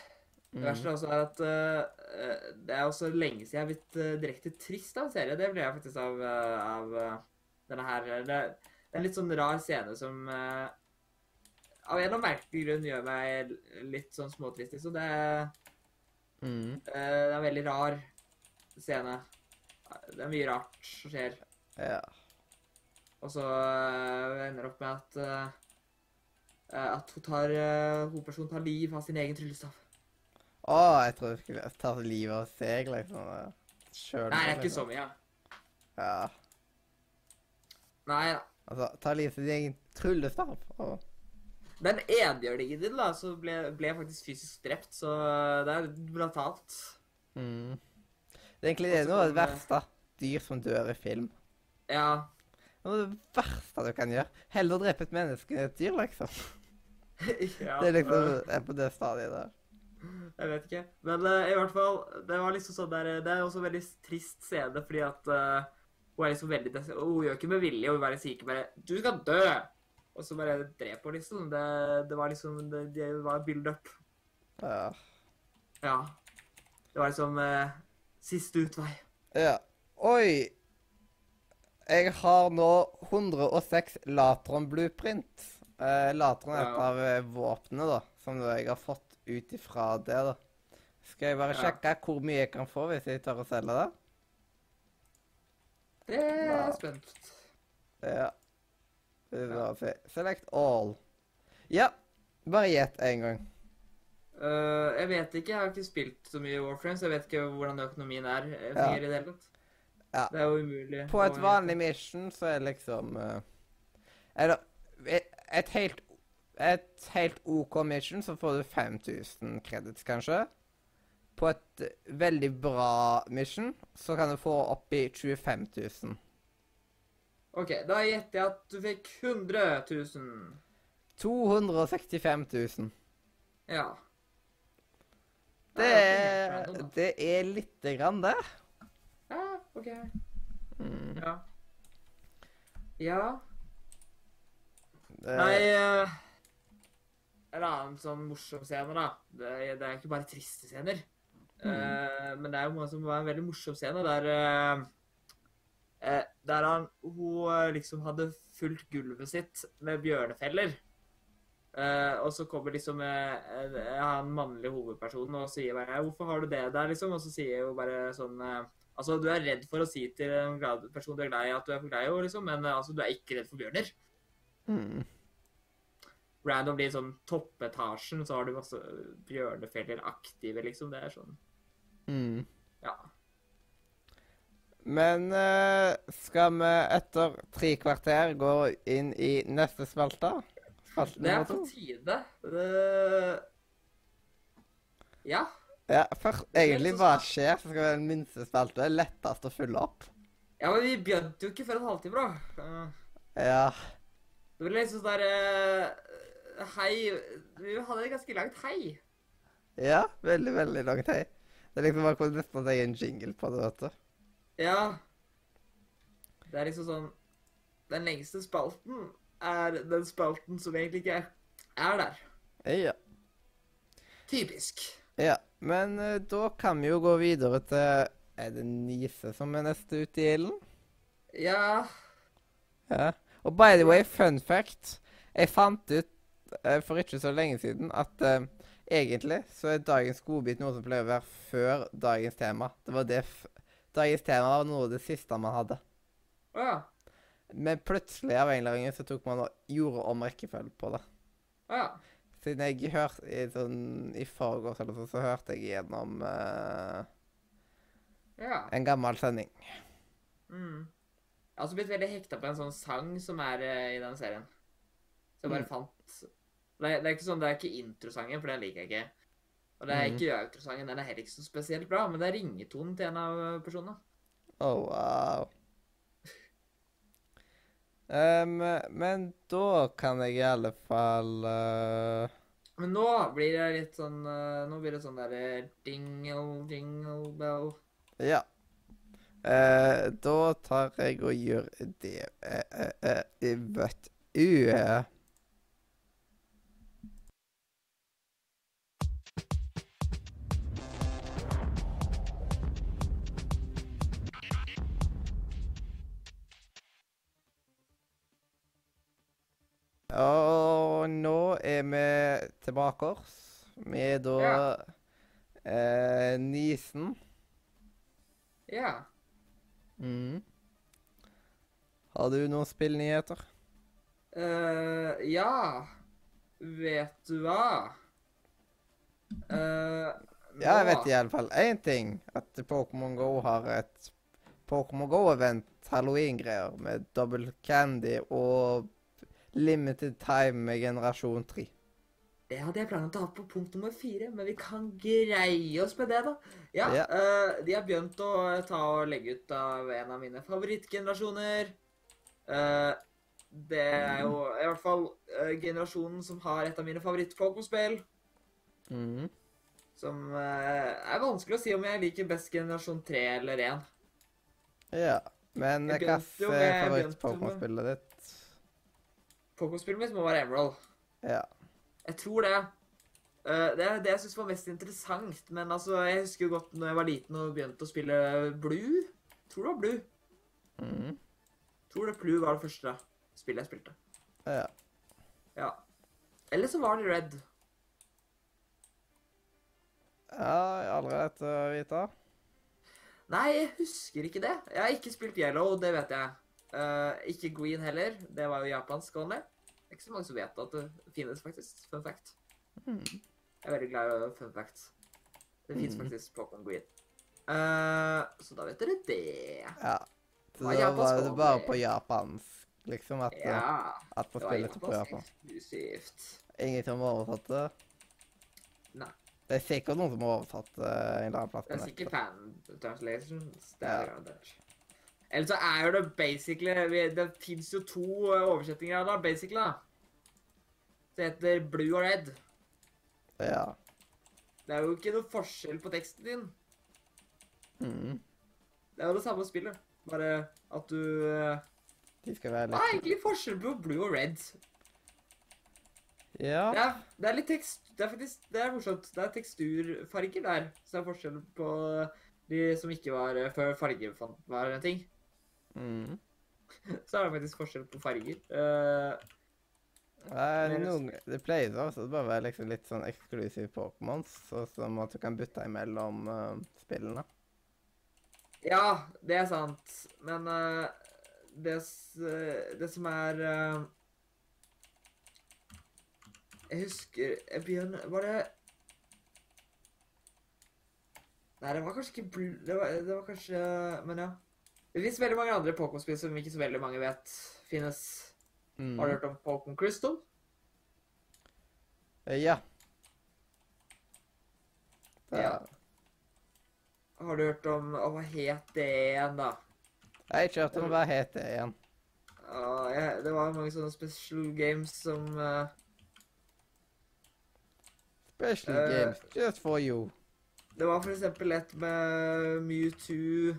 Det verste også er at eh, det er også lenge siden jeg har blitt uh, direkte trist av en serie. Det ble jeg faktisk av, eh, av denne her. Det, det er en litt sånn rar scene som uh, av en eller annen merkelig grunn gjør meg litt sånn småtrist. Så det er, Mm. det er en veldig rar scene. Det er mye rart som skjer. Ja. Og så ender det opp med at at hun tar, hovedpersonen tar liv av sin egen tryllestav. Å, jeg tror jeg skulle ta livet av seg, liksom. Kjøl Nei, det er ikke så mye. Ja. Nei da. Altså, ta livet av din egen tryllestav. og- Den enhjørningen din, da, så ble, ble faktisk fysisk drept, så det er brutalt. Mm. Det er egentlig det noe av det verste. Dyr som dør i film. Ja. Det er det verste du kan gjøre. Heller drepe et menneske enn et dyr, liksom. ja Det er liksom er på det stadiet der. Jeg vet ikke. Men uh, i hvert fall, det var liksom sånn der Det er også en veldig trist scene, fordi at uh, hun er liksom veldig des- Hun gjør ikke med vilje, hun bare sier ikke bare 'Du skal dø!' Og så bare dreper hun, liksom. Det, det var liksom Det, det var build-up. Ja. Ja. Det var liksom uh, siste utvei. ja. Oi! Jeg har nå 106 Latron blueprint. Uh, Latron er et Ja. av eh, våpnene da, som jeg har fått ut ifra det. da. Skal jeg bare Ja. sjekke hvor mye jeg kan få hvis jeg tør å selge det? Det er Ja. spent. Ja. Select all. Ja. Bare gjett en gang. Uh, jeg vet ikke, jeg har ikke spilt så mye Warframe, så jeg vet ikke hvordan økonomien er. eh, Ja. i det hele tatt. Ja. Det er jo umulig. På et vanlig mission så er liksom uh, Eller et, et helt Et helt OK mission så får du 5000 credits, kanskje. På et veldig bra mission så kan du få opp i 25 000. OK, da gjetter jeg at du fikk 100 000. 265 000. Ja. Det, da. det er lite grann, det. Ja, OK. Mm. Ja. Ja. det Nei eh, En annen sånn morsom scene, da. Det, det er ikke bare triste scener. Eh, men det er jo noe som var en veldig morsom scene, der uh, uh, Der han Hun liksom hadde fulgt gulvet sitt med bjørnefeller. Og så kommer liksom han mannlige hovedpersonen og sier bare 'Hvorfor har du det der?' liksom. Og så sier hun bare sånn Altså, du er redd for å si til en person du er glad i, at du er for glad i henne, liksom, men altså, du er ikke redd for bjørner. mm. Random i sånn toppetasjen, så har du masse bjørnefeller aktive, liksom. Det er sånn Mm. Ja. Men eh, skal vi etter tre kvarter gå inn i neste spalte? Det er på tide. Uh, Ja. Ja, først, er egentlig hva skjer, så skal vi ha den minste spalte. Lettest å fylle opp. Ja, men vi begynte jo ikke før en halvtime, da. Uh, Ja. Det ble liksom sånn der eh, Hei Vi hadde et ganske langt hei. Ja, veldig, veldig langt hei. Det er liksom bare hvordan nesten at jeg er en jingle på det, vet du. Ja. Det er liksom sånn Den lengste spalten er den spalten som egentlig ikke er der. Ja. Typisk. ja. Men eh, da kan vi jo gå videre til Er det Nise som er neste ute i ilden? Ja Ja. Og by the way, fun fact. Jeg fant ut eh, for ikke så lenge siden at uh, egentlig så er dagens godbit noe som pleier å være før dagens tema. Det var det Dagens tema var noe av det siste man hadde. Ja. Men plutselig av en eller annen så tok man og gjorde om rekkefølgen på det. Ja. Siden jeg hørte i, sånn, i forgårs eller så, så hørte jeg gjennom uh, Ja. en gammel sending. Mm. Jeg har også blitt veldig hekta på en sånn sang som er uh, i den serien. Så jeg bare Mm. fant det er, det er ikke sånn, det er ikke introsangen, for den liker jeg ikke. Og det er Mhm. ikke outrosangen, den er heller ikke så spesielt bra, men det er ringetonen til en av eh, personene. Oh, wow. um, men da kan jeg i alle fall uh... Men nå blir det litt sånn uh, Nå blir det sånn derre dingle, dingle bell. Ja. Uh, da tar jeg og gjør det Vet du Og nå er vi tilbake. oss. Vi er da Ja. eh, Nisen. Ja. Mm. Har du noen spillnyheter? Uh, ja. Vet du hva? Uh, Ja, jeg vet i alle fall én ting. At Pokémon GO har et Pokémon GO-event, halloween-greier, med double candy og limited time med generasjon 3. Det hadde jeg planlagt å ha på punkt nummer fire, men vi kan greie oss med det, da. Ja, Ja. Uh, De har begynt å ta og legge ut av en av mine favorittgenerasjoner. Uh, det er jo i hvert fall uh, generasjonen som har et av mine favoritt-Pokémon-spill. Mm. Som er vanskelig å si om jeg liker best generasjon 3 eller 1. Ja. Men hva er favoritt-Pokémon-spillet ditt? Pokémon-spillet mitt må være Emerald. Ja. Jeg tror det. Eh, det er det jeg syns var mest interessant. Men altså, jeg husker jo godt når jeg var liten og begynte å spille Blue. Tror det var Blue. Mm. Tror det Blue var det første spillet jeg spilte. Ja. Ja. Eller så var det Red. ja, jeg aldri rett å. Nei, jeg husker ikke det. Jeg har ikke spilt Yellow, det vet jeg. Eh, ikke Green heller. Det var jo japansk only. Det er ikke så mange som vet at det finnes, faktisk. Fun fact. Mm. Jeg er veldig glad i fun facts. Det fins Mm. faktisk Pokémon Green. Uh, så da vet dere det. Ja. Så det da japansk var det bare på japansk, liksom, at, eh, Ja. at man var spiller på japansk eksklusivt. Ingen som har oversatt det? Nei. Det er sikkert noen som har oversatt det en eller annen plass. Det er sikkert fan translations. Det Ja. er garantert. Eller så er jo det basically Det fins jo to eh, oversettinger av det, basically. da. Det heter blue og red. Ja. Det er jo ikke noe forskjell på teksten din. Mm. Det er jo det samme spillet. Bare at du eh, De skal være litt Hva er egentlig forskjell på blue og red? Ja. Det er, det er litt tekst... Det er faktisk det er morsomt. Det er teksturfarger der. Så det er forskjell på de som ikke var eh, før farger fant- var en ting. Mm. Så er det faktisk forskjell på farger. Uh, Nei, Men- noen, det pleier så også å bare være liksom litt sånn eksklusive Pokémons, sånn som at du kan bytte imellom uh, spillene. ja, det er sant. Men uh, det, eh, det som er eh, Jeg husker jeg begynner Var det Nei, det var kanskje ikke bl... Det var, det var kanskje Men ja. Det fins veldig mange andre Pokémon-spill som ikke så veldig mange vet finnes. Mm. Har du hørt om Pokémon Crystal? Eh, Ja. Det Ja. Har du hørt om Å, hva het det igjen, da? Jeg har ikke hørt om hva het det igjen. Uh, ja, det var mange sånne special games som uh, Special uh, games just for you. Det var for eksempel et med Mewtwo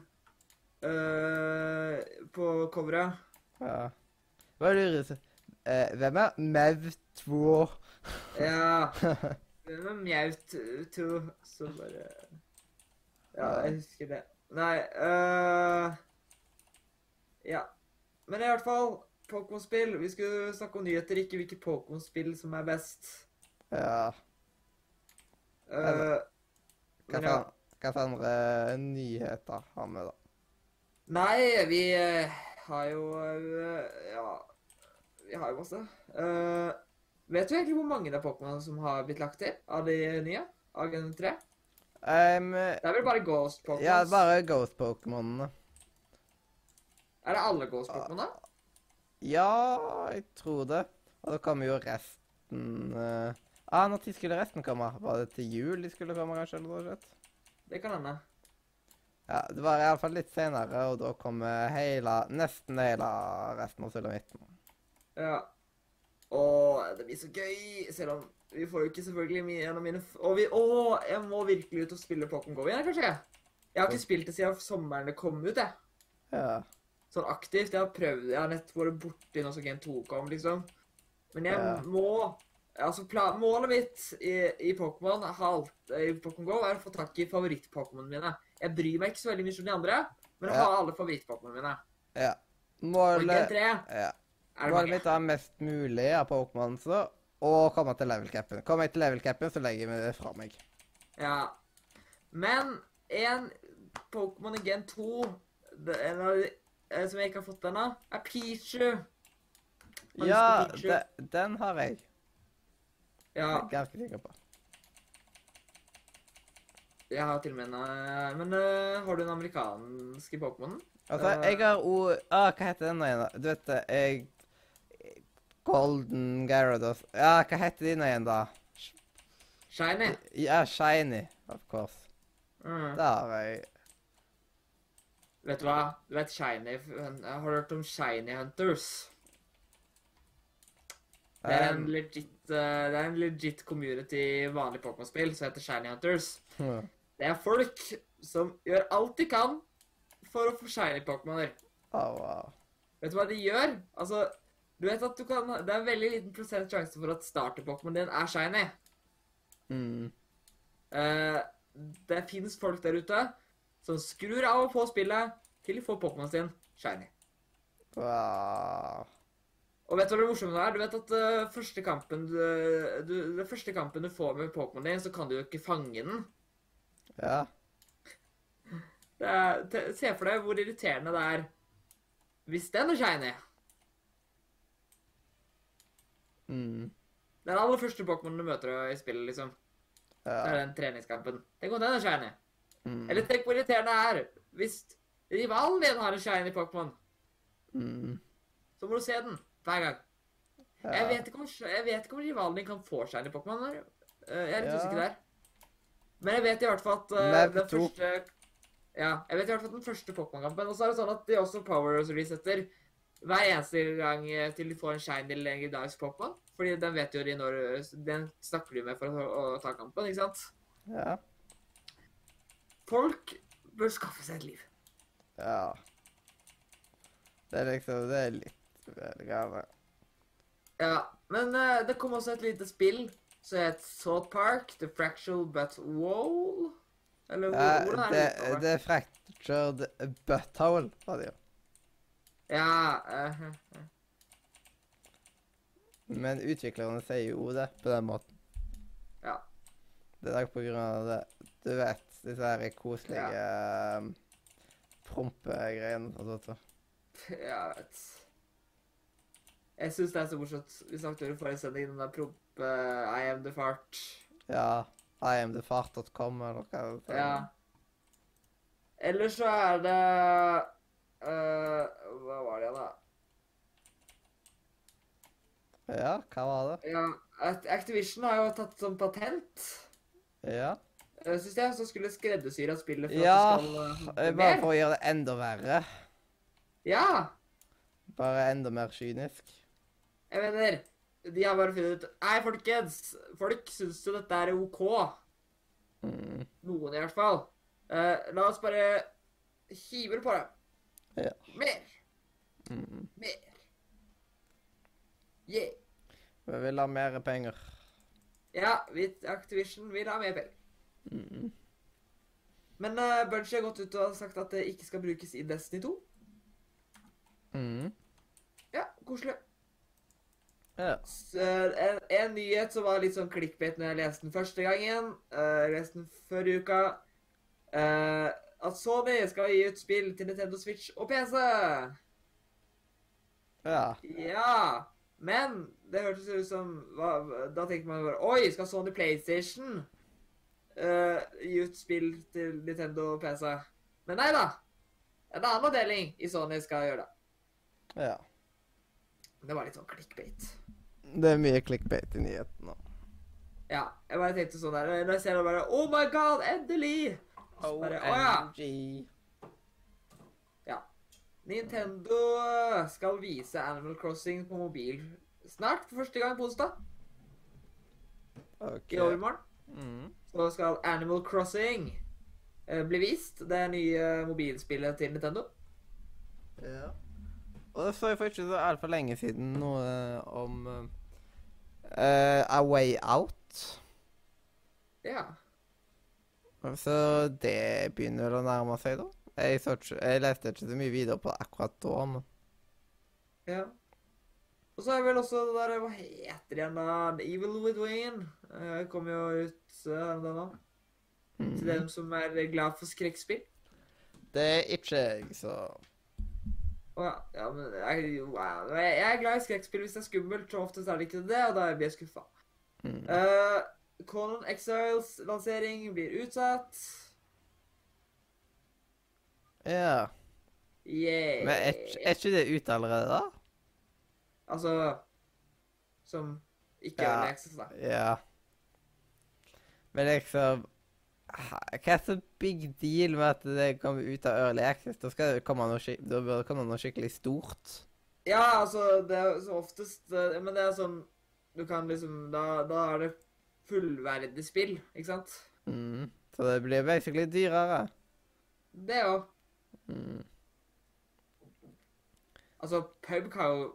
eh, på coveret. Ja. Hva lurer du uh, Hvem er Mev2? Ja. Hvem er Maut 2? Så bare Ja, jeg husker det. Nei uh... Ja. Men i hvert fall, Pokémon-spill. Vi skulle snakke om nyheter, ikke hvilke Pokémon-spill som er best. ja. Uh, Hva men ja. hva for andre nyheter har vi, da? Nei, vi eh, har jo eh, Ja, vi har jo masse. Uh, vet du egentlig hvor mange av Pokémon som har blitt lagt til av de nye? Av Gen 3? Um, Det er vel bare Ghost Pokémon? ja, bare Ghost-pokémonene. Er det alle Ghost Pokémon, da? Ja, jeg tror det. Og da kommer jo resten uh... Ah, når skulle resten komme? Var det til jul de skulle komme, kanskje? eller noe sånt? Det kan hende. Ja, det var iallfall litt senere, og da kommer hele, nesten hele resten av sulamitten. Ja. Og det blir så gøy, selv om vi får jo ikke selvfølgelig mye gjennom mine Og vi Å, jeg må virkelig ut og spille Pokémon GO igjen, kanskje? Jeg har ikke spilt det siden sommeren det kom ut, jeg. Ja. Sånn aktivt. Jeg har prøvd Jeg har nett vært borti noe som Gen 2 kom, liksom. Men jeg Ja. må Altså, målet mitt i, i Pokémon i Pokémon GO er å få tak i favoritt-Pokémonene mine. Jeg bryr meg ikke så veldig mye om de andre, men å Ja. ha alle favoritt-Pokémonene mine. ja. Målet 3 ja. Målet mitt er mest mulig av Pokémon så, og komme til level capen. Kommer jeg til level capen, så legger jeg det fra meg. Ja. Men en Pokémon i Gen 2 det, en av de, eh, som jeg ikke har fått ennå, er Pichu. Ja, de, den har jeg. Ja, Jeg er ganske sikker på. jeg har til og med en eh, Men uh, har du den amerikanske Pokémonen? Altså, Eh. jeg har o... Ah, hva heter den igjen? da? Du vet det, jeg Golden Gyarados Ja, hva heter den igjen, da? Shiny. Ja, Shiny, of course. Mm. Det har jeg. Vet du hva? Du vet Shiny Har du hørt om Shiny Hunters? Det er en Um, legit, uh, det er en legit community vanlig Pokémon-spill som heter Shiny Hunters. Ja. Det er folk som gjør alt de kan for å få shiny Pokémoner. Oh, wow. Vet du hva de gjør? Altså, du vet at du kan Det er en veldig liten prosent sjanse for at starter-Pokémonen din er shiny. Mm. Uh, det fins folk der ute som skrur av og på spillet til de får Pokémonen sin shiny. Wow. Og vet du hva det morsomme er? Du vet at uh, første kampen du, du, den første kampen du får med Pokémon din, så kan du jo ikke fange den. Ja. Det er, te, se for deg hvor irriterende det er hvis den er shiny. Mm. Den aller første Pokémonen du møter i spillet, liksom. Det er den treningskampen. Tenk om den er shiny. Mm. Eller tenk hvor irriterende det er hvis rivalen din har en shiny Pokémon. Mm. Så må du se den hver gang. Ja. Jeg, vet ikke om, jeg vet ikke om rivalen din kan få shiny Pokémon. Eh, Jeg er litt Ja. usikker der. Men jeg vet i hvert fall at uh, den to. første Ja, jeg vet i hvert fall at den første Pokémon-kampen. Og så er det sånn at de også power resetter hver eneste gang eh, til de får en shiny legendarisk Pokémon. Fordi den vet jo de når Den snakker de med for å, å ta kampen, ikke sant? Ja. Folk bør skaffe seg et liv. Ja. Det er liksom Det er litt vel gale. Ja, men eh, det kom også et lite spill som het Salt Park, The Fractual But Wall. Eller hvor, Ja, hvordan er det, det? det er fractured butthole, var det jo. Ja eh, eh, Men utviklerne sier jo det på den måten. Ja. Det er nok på grunn av det. Du vet, disse her koselige ja. prompegreiene og sånt. så. Jeg vet. Jeg syns det er så morsomt. Vi snakket om det i forrige sending, den der promp eh, I am the fart. Ja. Iamthefart.com eller hva det er. Ja. Ellers så er det uh, Hva var det igjen, da? Ja, hva var det? Ja, Act- Activision har jo tatt som patent Ja. Syns jeg som skulle skreddersyre spillet for Ja, at det skal uh, eh, Bare for å gjøre det enda verre. Ja! Bare enda mer kynisk. Jeg mener, de har bare funnet ut Nei, folkens! Folk syns jo dette er OK. Mm. Noen, i hvert fall. Uh, la oss bare hive det på det. Ja. Mer! Mm. Mer! Yeah! Vi vil ha mer penger. Ja, vi, Activision vil ha mer penger. Mm. Men uh, Bungie har gått ut og sagt at det ikke skal brukes i Destiny 2. Mm. Ja, koselig. Ja. En, en nyhet som var litt sånn clickbait når jeg leste den første gangen, Uh, leste den forrige uka, Uh, at Sony skal gi ut spill til Nintendo Switch og PC. ja. Ja, men det hørtes ut som hva, Da tenkte man bare Oi, skal Sony PlayStation uh, gi ut spill til Nintendo og PC? Men nei da. En annen avdeling i Sony skal gjøre det. ja. Det var litt sånn clickbait. Det er mye clickbait i nyheten nå. Ja, jeg bare tenkte sånn der Når jeg ser det bare Oh my god, endelig! Bare, OMG. Å ja. ja. Nintendo skal vise Animal Crossing på mobil snart, for første gang på onsdag. Okay. I overmorgen. Mm. Så skal Animal Crossing uh, bli vist. Det nye mobilspillet til Nintendo. Ja. Og det så jeg for ikke så altfor lenge siden noe om uh, A Way Out. Ja. Så det begynner vel å nærme seg, da. Jeg, så ikke, jeg leste ikke så mye videre på det akkurat da, men ja. Og så er vel også det der Hva heter det igjen, da? The Evil Within. Uh, kommer jo ut uh, den nå. Til mm. dem som er glad for skrekkspill. Det er ikke jeg, så ja. ja, men jeg, wow. jeg er glad i skrekkspill hvis det er skummelt. Så oftest er det ikke det, og da blir jeg skuffa. mm. Uh, Conan Exiles lansering blir utsatt. Ja. Yeah. Men er, er ikke det ute allerede, da? Altså Som ikke Ja. er access, da. Ja. Men liksom Hva er så big deal med at det kommer ut av Early Access? Da, skal det komme noe, da bør det komme noe skikkelig stort. Ja, altså, det er så oftest eh, Men det er sånn Du kan liksom Da, da er det fullverdig spill, ikke sant? Mm. Så det blir basically dyrere. Det òg. Mm. Altså, Pubk har jo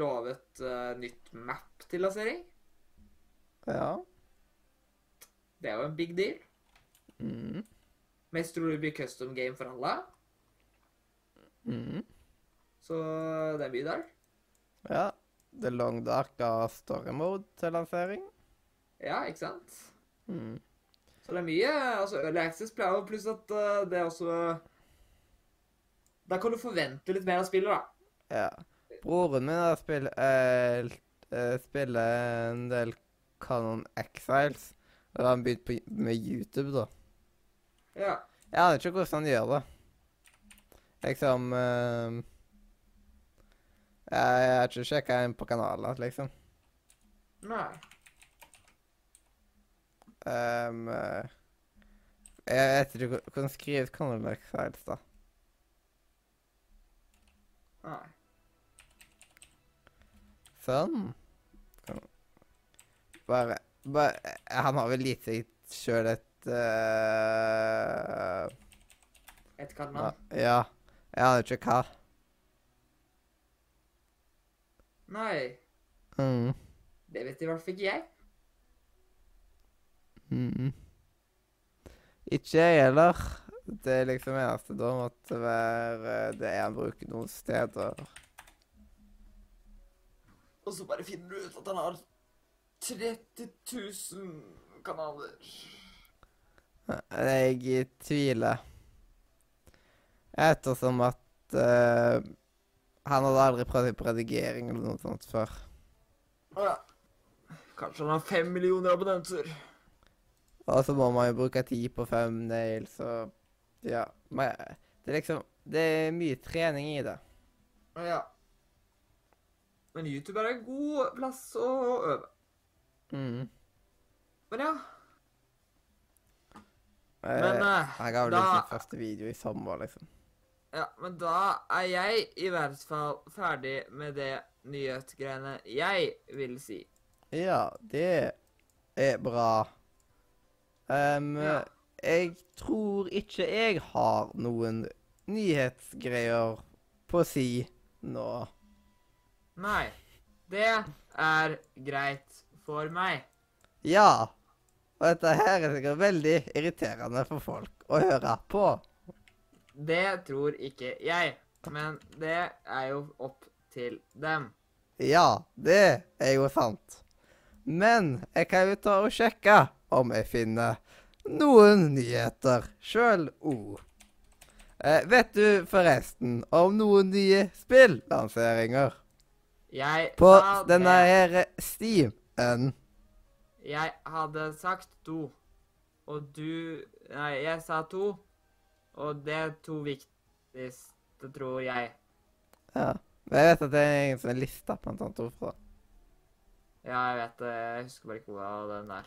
lovet uh, nytt map til lansering. Ja. Det er jo en big deal. Mm. Mest det blir custom game for alle. Mm. Så det er mye der. Ja. The Long Dark av story mode til lansering. Ja, ikke sant? Mm. Så det er mye altså Early Access pleier jo pluss at uh, det er også Da kan du forvente litt mer av spillet, da. Ja. Broren min har spill, eh, eh, spiller en del Canon Exiles. Og da har han begynt på, med YouTube, da. Ja. Jeg aner ikke hvordan han gjør det. Liksom uh, Jeg har ikke sjekka inn på kanalen liksom. Nei. Um, jeg vet ikke hvor- hvordan skrives Canon Exiles, da. Nei. Sånn. Bare, bare Han har vel gitt seg sjøl et eh, Et kallenavn. Ja. Jeg aner ikke hva. Nei. Mm. Det vet i hvert fall ikke jeg. Mm. Ikke jeg heller. Det er liksom eneste da måtte være eh, det han bruker noen steder. Og så bare finner du ut at han har 30 000 kanaler. Jeg tviler. Ettersom at uh, han hadde aldri prøvd på redigering eller noe sånt før. Å ja. Kanskje han har fem millioner abonnenter. Og så må man jo bruke tid på thumbnails og Ja. Men det er liksom Det er mye trening i det. Ja. Men YouTube er en god plass å øve. Mm. Men ja. Eh, Men eh, Jeg har vel da- sin første video i sommer, liksom. Ja, men da er jeg i hvert fall ferdig med det nyhetsgreiene jeg vil si. Ja, det er bra. Um, Ja. Jeg tror ikke jeg har noen nyhetsgreier på å si nå. Nei. Det er greit for meg. Ja. Og dette her er sikkert veldig irriterende for folk å høre på. Det tror ikke jeg. Men det er jo opp til dem. Ja, det er jo sant. Men jeg kan jo ta og sjekke om jeg finner noen nyheter sjøl òg. Eh, vet du forresten om noen nye spillanseringer Jeg på denne her Steam-en? Jeg hadde sagt to. Og du Nei, jeg sa to. Og det er to viktigste, tror jeg. Ja. Men jeg vet at det er en som er lista på en sånn ord fra. Ja, jeg vet det. Jeg husker bare ikke hva den er.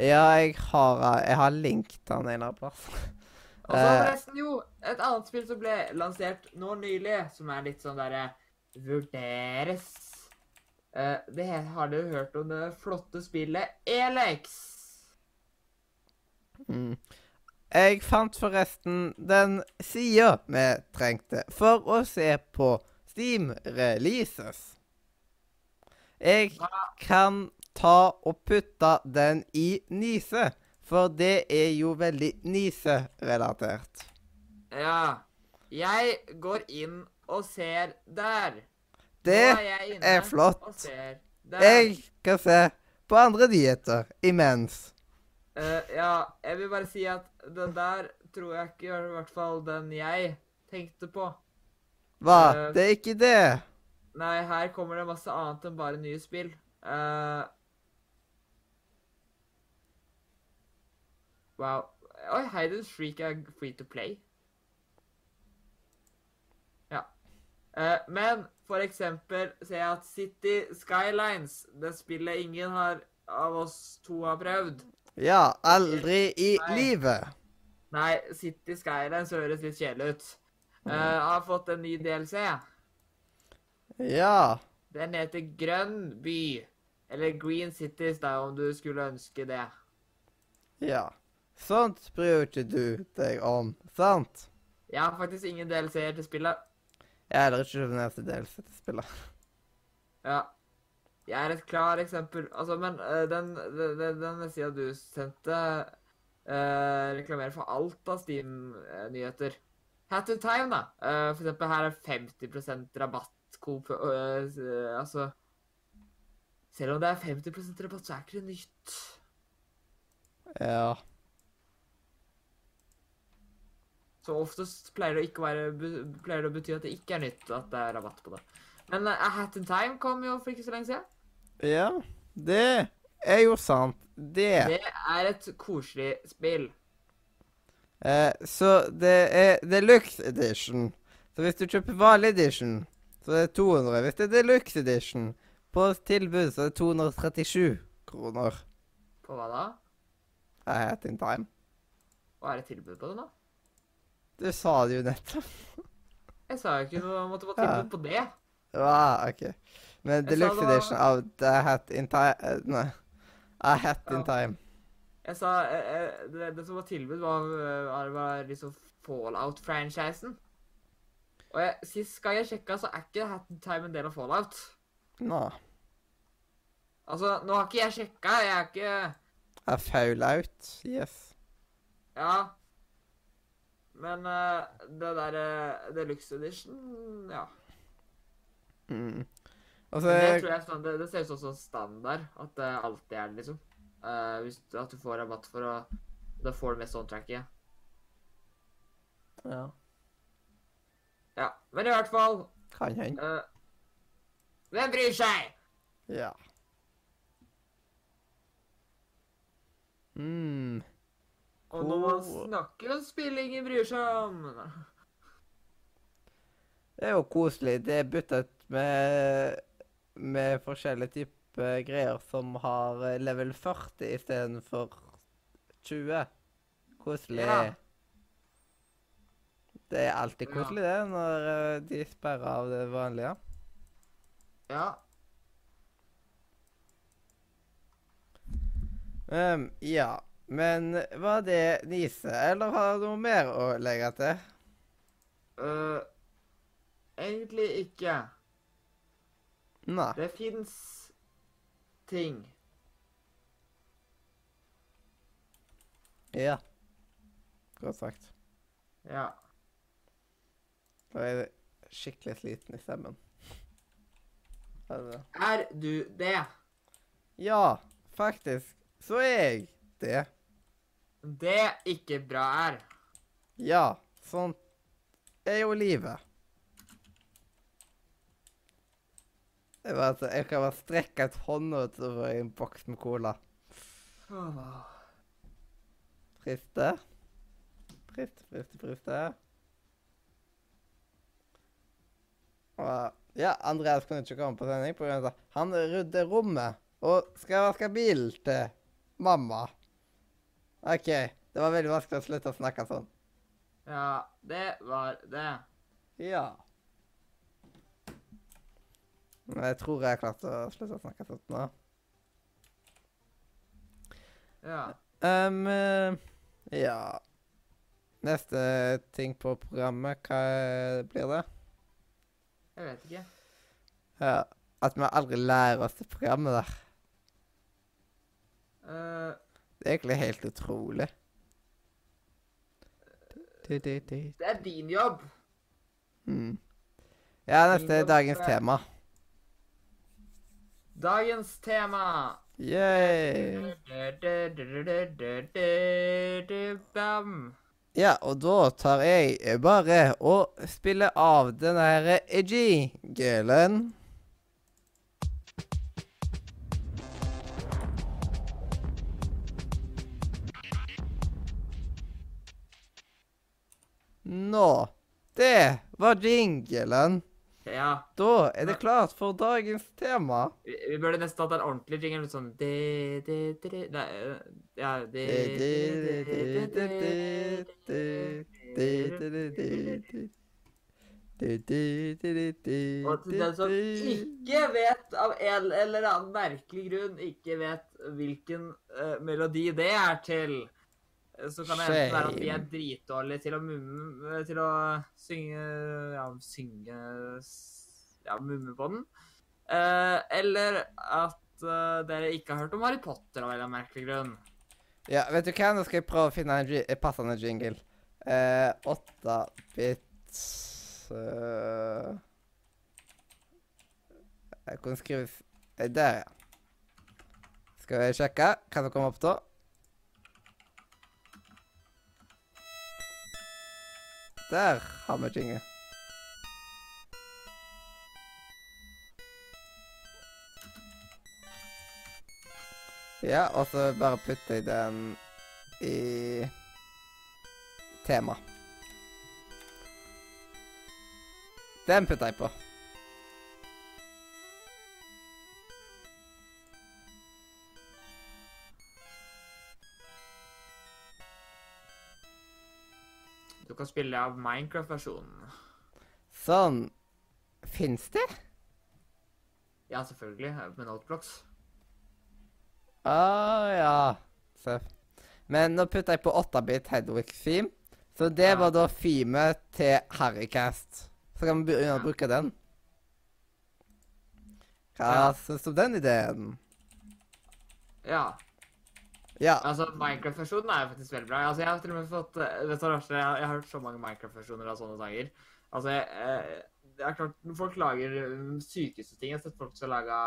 Ja, jeg har, jeg har linket den en eller annen plass. Og så Eh. forresten, jo, et annet spill som ble lansert nå nylig, som er litt sånn derre Vurderes. Eh, det har dere hørt om det flotte spillet Elex? Mm. Jeg fant forresten den sida vi trengte for å se på Steam Releases. Jeg kan ta og putte den i Nise, for det er jo veldig Nise-relatert. Ja. Jeg går inn og ser der. Det er er flott. Jeg kan se på andre dietter imens. Uh, ja, jeg vil bare si at den der tror jeg ikke er i hvert fall den jeg tenkte på. Hva? Uh, Det er ikke det. Nei, her kommer det masse annet enn bare nye spill. Uh, wow. Oi, Hide and Shriek er free to play. Ja. Uh, men for eksempel ser jeg at City Skylines, det spillet ingen har, av oss to har prøvd. Ja, aldri i Nei. livet. Nei, City Skylines høres litt kjedelig ut. Uh, har fått en ny DLC. Ja. Den heter Grønn by. Eller Green Cities, da, om du skulle ønske det. Ja. Sånt bryr ikke du deg om, sant? Jeg har faktisk ingen DLC-er til spillet. Jeg er heller ikke kjøpt ned til DLC til spillet. Ja. Jeg er et klart eksempel. Altså, men eh, den, den, den, den sida du sendte, uh, reklamerer for alt av Steam-nyheter. Hat in time, da. Uh, for eksempel her er 50 rabattkode på øh, øh, Altså Selv om det er 50% rabatt, så er ikke det nytt. Ja. Så oftest pleier det, være, pleier det å bety at det ikke er nytt at det er rabatt på det. Men A Hat in Time kom jo for ikke så lenge siden. Ja. Det er jo sant. Det. Det er et koselig spill. Eh, så det er deluxe edition. Så hvis du kjøper vanlig edition, så er det 200. Hvis det er deluxe edition på tilbud, så er det 237 kroner. På hva da? A Hat in time. Hva er det tilbud på det nå? Du sa det jo nettopp. Jeg sa jo ikke noe var Ja. på det. Ja, OK. Men the deluxe var- edition av The Hat in Time Nei. I Hat in Ja. Time. Jeg sa eh, det, det som var tilbud, var, eh, var, var liksom Fallout-franchisen. Og jeg, sist gang jeg sjekka, så er ikke Hat in Time en del av Fallout. Nå. Altså, nå har ikke jeg sjekka. Jeg er ikke A Fallout. Yes. Ja. Men uh, det derre Deluxe Edition, ja. Mm. Altså, det tror jeg sånn, det, det ser ut som sånn standard. At det alltid er det, liksom. Uh, hvis du, at du får rabatt for å Da får du med soundtracket. Ja. Ja. Men i hvert fall Kan hende. eh, Hvem bryr seg? Ja. Mm. Og når man snakker om spill ingen bryr seg om Det er jo koselig. Det er byttet med, med forskjellige typer greier som har level 40 istedenfor 20. Koselig. Ja. Det er alltid koselig, det, når eh, de sperrer av det vanlige. Ja. Um, ja. Men var det Nise, eller har du noe mer å legge til? Uh, egentlig ikke. Nei. Det fins ting. Ja. Godt sagt. Ja. Da er jeg skikkelig sliten i stemmen. Er? Er du det? Ja, faktisk. Så er jeg det. Det ikke bra er. Ja, sånn er jo livet. Jeg, bare, jeg kan bare strekke et hånd utover i en boks med cola. Friste. Friste, friste, friste. Og, ja, Andreas kunne ikke komme på sending pga. at han rydder rommet og skal vaske bilen til mamma. OK. Det var veldig vanskelig å slutte å snakke sånn. Ja, det var det. Ja. Men jeg tror jeg har klart å slutte å snakke sånn nå. Ja. Ehm, eh, ja Neste ting på programmet, hva blir det? Jeg vet ikke. Ja, At vi aldri lærer oss det programmet der. Eh, Det er egentlig helt utrolig. Du, du, du. det er din jobb. Mm. Ja, neste er dagens tema. Dagens tema. Yeah. Ja, og da tar jeg bare og spiller av den her jinglen. Nå. Det var jingelen. Ja. Da er det klart for dagens tema. Vi, vi burde nesten hatt en ordentlig jingle. Sånn de, de, de, de. Nei, øh, ja de, de, de, de, de, de. Og til den som ikke vet, av en eller annen merkelig grunn, ikke vet hvilken uh, melodi det er til, eh, så kan det enten være at vi er dritdårlige til å mumme Til å synge Ja, synge Ja, mumme på den. Eh, eller at eh, dere ikke har hørt om Harry Potter av en eller annen merkelig grunn. Ja, vet du hva? Nå skal jeg prøve å finne en passende jingle. Eh, 8-bit uh, Jeg kunne skrive eh, Der, ja. Skal vi sjekke hva som kommer opp da? Der har vi jingle. Ja, og så bare putter jeg den i tema. Den putter jeg på. Du kan spille av Minecraft-versjonen. Sånn. Fins det? Ja, selvfølgelig. Med Noteblocks. Ah, ja. Se. Men nå putter jeg på 8-bit Hedwig theme. Så det Ja. var da themet til Harrycast. Så kan vi begynne å bruke den. Hva Ja. syns du om den ideen? Ja. Ja. Altså, Minecraft-versjonen er jo faktisk veldig bra. Altså, jeg har til og med fått eh, vet du, verste er? jeg, jeg har hørt så mange Minecraft-versjoner av sånne sanger. Altså, jeg, eh, det er klart, folk lager um, sykeste ting. Jeg har sett folk som laga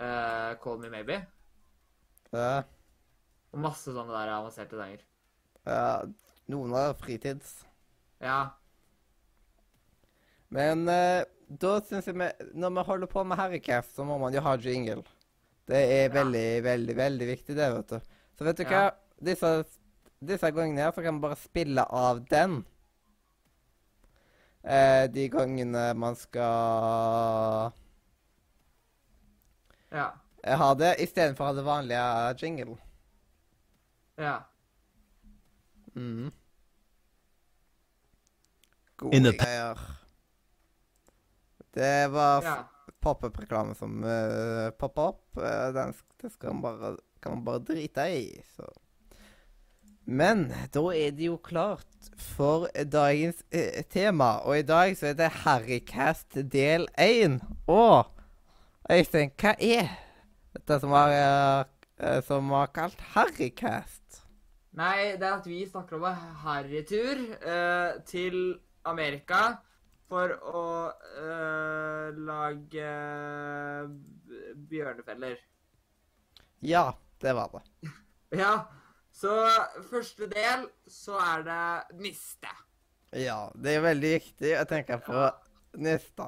uh, Call Me Maybe. ja. Og masse sånne der avanserte sanger. ja. Noen har fritids. Ja. Men eh, da syns jeg vi Når vi holder på med Harrycast, så må man jo ha jingle. Det er Ja. veldig, veldig, veldig viktig, det, vet du. Så vet du Ja. hva? Disse, disse gangene her så kan man bare spille av den. Eh, de gangene man skal Ja. ha det, istedenfor å ha det vanlige jingle. Ja. Mm. Gode greier. Det var ja. Pop-up-reklame som uh, popper opp. Uh, den det skal man bare, kan man bare drite i. Så Men da er det jo klart for dagens uh, tema, og i dag så er det Harrycast del 1. Og Øystein, hva er dette som har, som var kalt Harrycast? Nei, det er at vi snakker om en harrytur til Amerika for å øh, lage bjørnefeller. Ja, det var det. Ja, så første del så er det niste. Ja, det er veldig viktig å tenke på nista.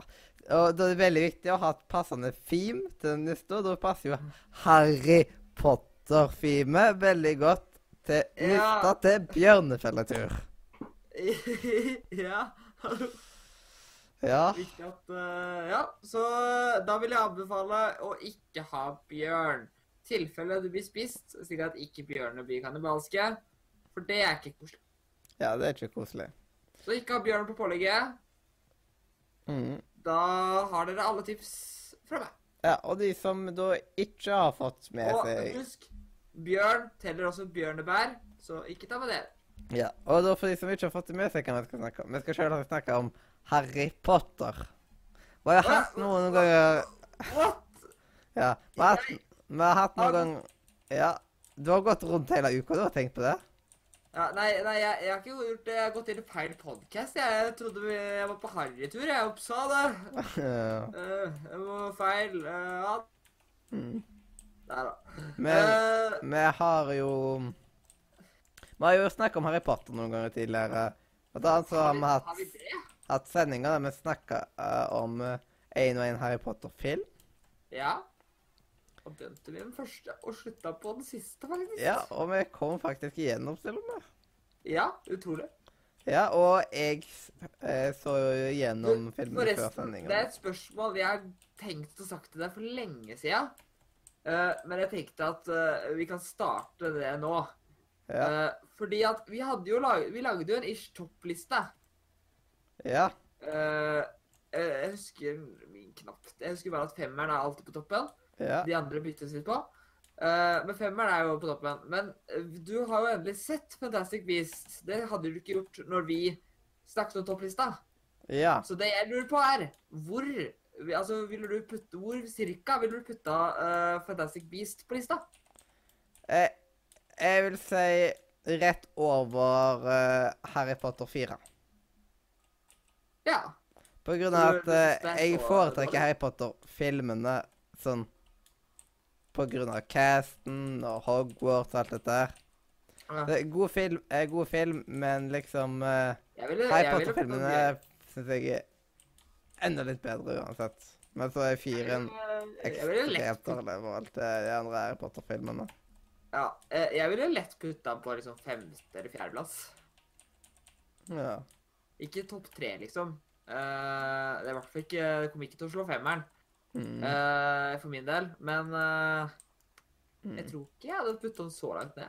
Og da er det veldig viktig å ha et passende theme til nista. Da passer jo Harry Potter-themet veldig godt til nista Ja. til bjørnefelletur. ja. Ja. At uh, Ja, så da vil jeg anbefale å ikke ha bjørn. tilfelle du blir spist, slik at ikke bjørnene blir kannibalske. For det er ikke koselig. ja, det er ikke koselig. Så ikke ha bjørn på pålegget. Mm. Da har dere alle tips fra meg. Ja, og de som da ikke har fått med Og seg husk, bjørn teller også bjørnebær, så ikke ta med det. Ja, og da for de som ikke har fått det med seg, kan vi skal snakke om Vi skal selv snakke om Harry Potter. Og jeg har hatt noen ganger What? Ja, vi har hatt, vi har hatt noen ganger Ja, du har gått rundt hele uka, du har tenkt på det? Ja, nei, nei jeg, jeg har ikke gjort det. Jeg har gått inn i feil podkast. Jeg. jeg trodde vi, jeg var på harrytur. Jeg oppsa det. Ja. Uh, jeg var feil. Uh, ja. Mm. Nei da. Men uh, vi har jo Vi har jo snakka om Harry Potter noen ganger tidligere. Blant annet så har vi hatt, Har vi det? Hatt sendinger der vi snakka om én og én Harry Potter-film. Ja. Og begynte med den første og slutta på den siste, faktisk. Ja, og vi kom faktisk igjennom selv om det. Ja, utrolig. Ja, og jeg eh, så jo gjennom filmen før Forresten, sendinga. det er et spørsmål jeg har tenkt å sagt til deg for lenge siden. Uh, men jeg tenkte at uh, vi kan starte det nå. Ja. Uh, fordi at vi hadde jo lag Vi lagde jo en ish toppliste. Ja. Eh, jeg husker min knapt Jeg husker bare at femmeren er alltid på toppen. Ja. De andre byttes litt på. Uh, men femmeren er jo på toppen. Men eh, du har jo endelig sett Fantastic Beast. Det hadde du ikke gjort når vi snakket om topplista. Ja. Så det jeg lurer på er Hvor altså, ville du putte, hvor cirka ville du putta uh, Fantastic Beast på lista? Jeg, jeg vil si rett over uh, Harry Potter 4. Ja. På grunn av at eh, er jeg foretrekker? Harry Potter-filmene sånn På grunn av casten og Hogwarts og alt dette her. Ja. Det er god film, er god film, men liksom uh, ville, Harry Potter-filmene syns jeg er enda litt bedre uansett. Men så er firen ekstremt dårlig i forhold til de andre Harry Potter-filmene. ja, eh, Jeg ville lett putta på liksom femte- eller fjerdeplass. Ja. Ikke topp tre, liksom. Uh, det, ikke, det kommer ikke til å slå femmeren Mm. uh, for min del. Men jeg Mm. tror ikke jeg hadde putta den så langt ned.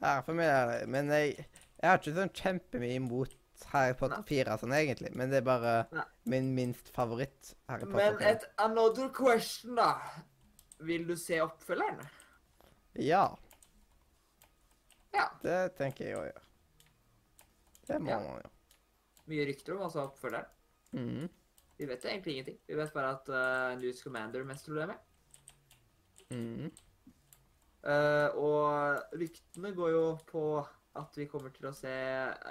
Ja, for meg er det Men jeg, jeg har ikke sånn kjempemye imot Harry Potter 4 sånn egentlig. Men det er bare Nei. min minst favoritt Harry Potter. Men et another question, da. Vil du se oppfølgeren? Ja, Ja. det tenker jeg å gjøre. Det må Ja. man jo. Mye rykter om altså oppfølgeren. Mm. Vi vet jo egentlig ingenting. Vi vet bare at uh, Newt Commander mestrer det med. Mm. Uh, og ryktene går jo på at vi kommer til å se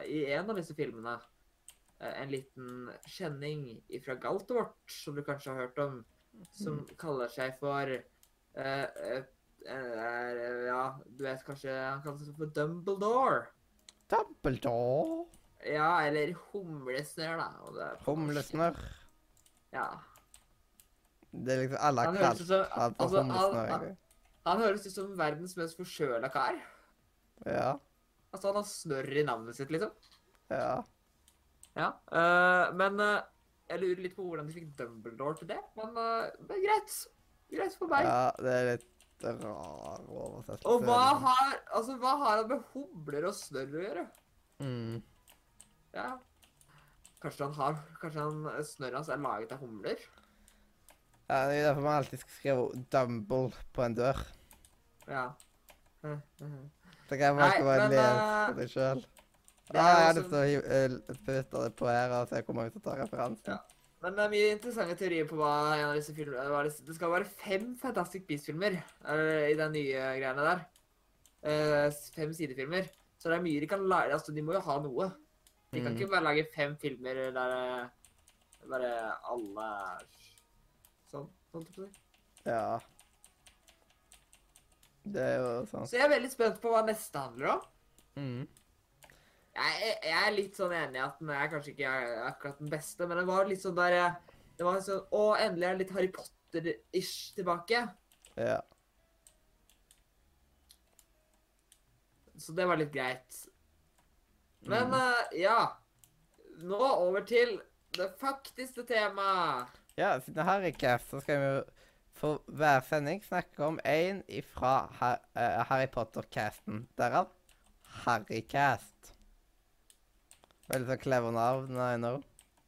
i en av disse filmene uh, en liten kjenning fra Galtvort, som du kanskje har hørt om, som kaller seg for uh, eh, eh, Ja, du vet kanskje Han kaller seg for Dumbledore. Dumbledore. Ja, eller Humlesnørr, da. er på. Humlesnørr. Ja. Det er liksom alle ut som for altså, humlesnørr. han, han høres ut som verdens mest forkjøla kar. Ja. Altså, han har snørr i navnet sitt, liksom. Ja. Ja, uh, men uh, jeg lurer litt på hvordan de fikk Dumbledore til det. Men, det men greit. Greit for meg. ja, det er litt rar oversettelse. Og hva har, altså, hva har han med humler og snørr å gjøre? mm. Ja. Kanskje han har Kanskje han, snørret hans er laget av humler? Ja, Det er derfor man alltid skal skrive 'Dumble' på en dør. Ja. Eh, eh. Så kan man ikke bare le av deg sjøl. jeg har lyst til å eh, putte det på her og se hvor mange som tar referansen. Ja. Men det er mye interessante teorier på hva en av disse filmene det- skal være fem Fantastic Beast-filmer eh, i den nye greiene der. Uh, fem sidefilmer. Så det er mye de kan lære. Altså, de må jo ha noe. De kan Mm. ikke bare lage fem filmer der eh, bare alle er sånn. sånn å si. Ja. Det er jo sånn. Så jeg er veldig spent på hva neste handler om. Mm. Jeg, jeg- er litt sånn enig i at den er kanskje ikke akkurat den beste, men det var litt sånn der Det var sånn Å, endelig er det litt Harry Potter-ish tilbake. Ja. Så det var litt greit. Men Mm. uh, ja. Nå over til det faktiske temaet. Ja, siden Harrycast, så skal vi jo for hver sending snakke om én ifra eh, Harry Potter-casten. Derav Harrycast. Veldig så clever navn, Einar.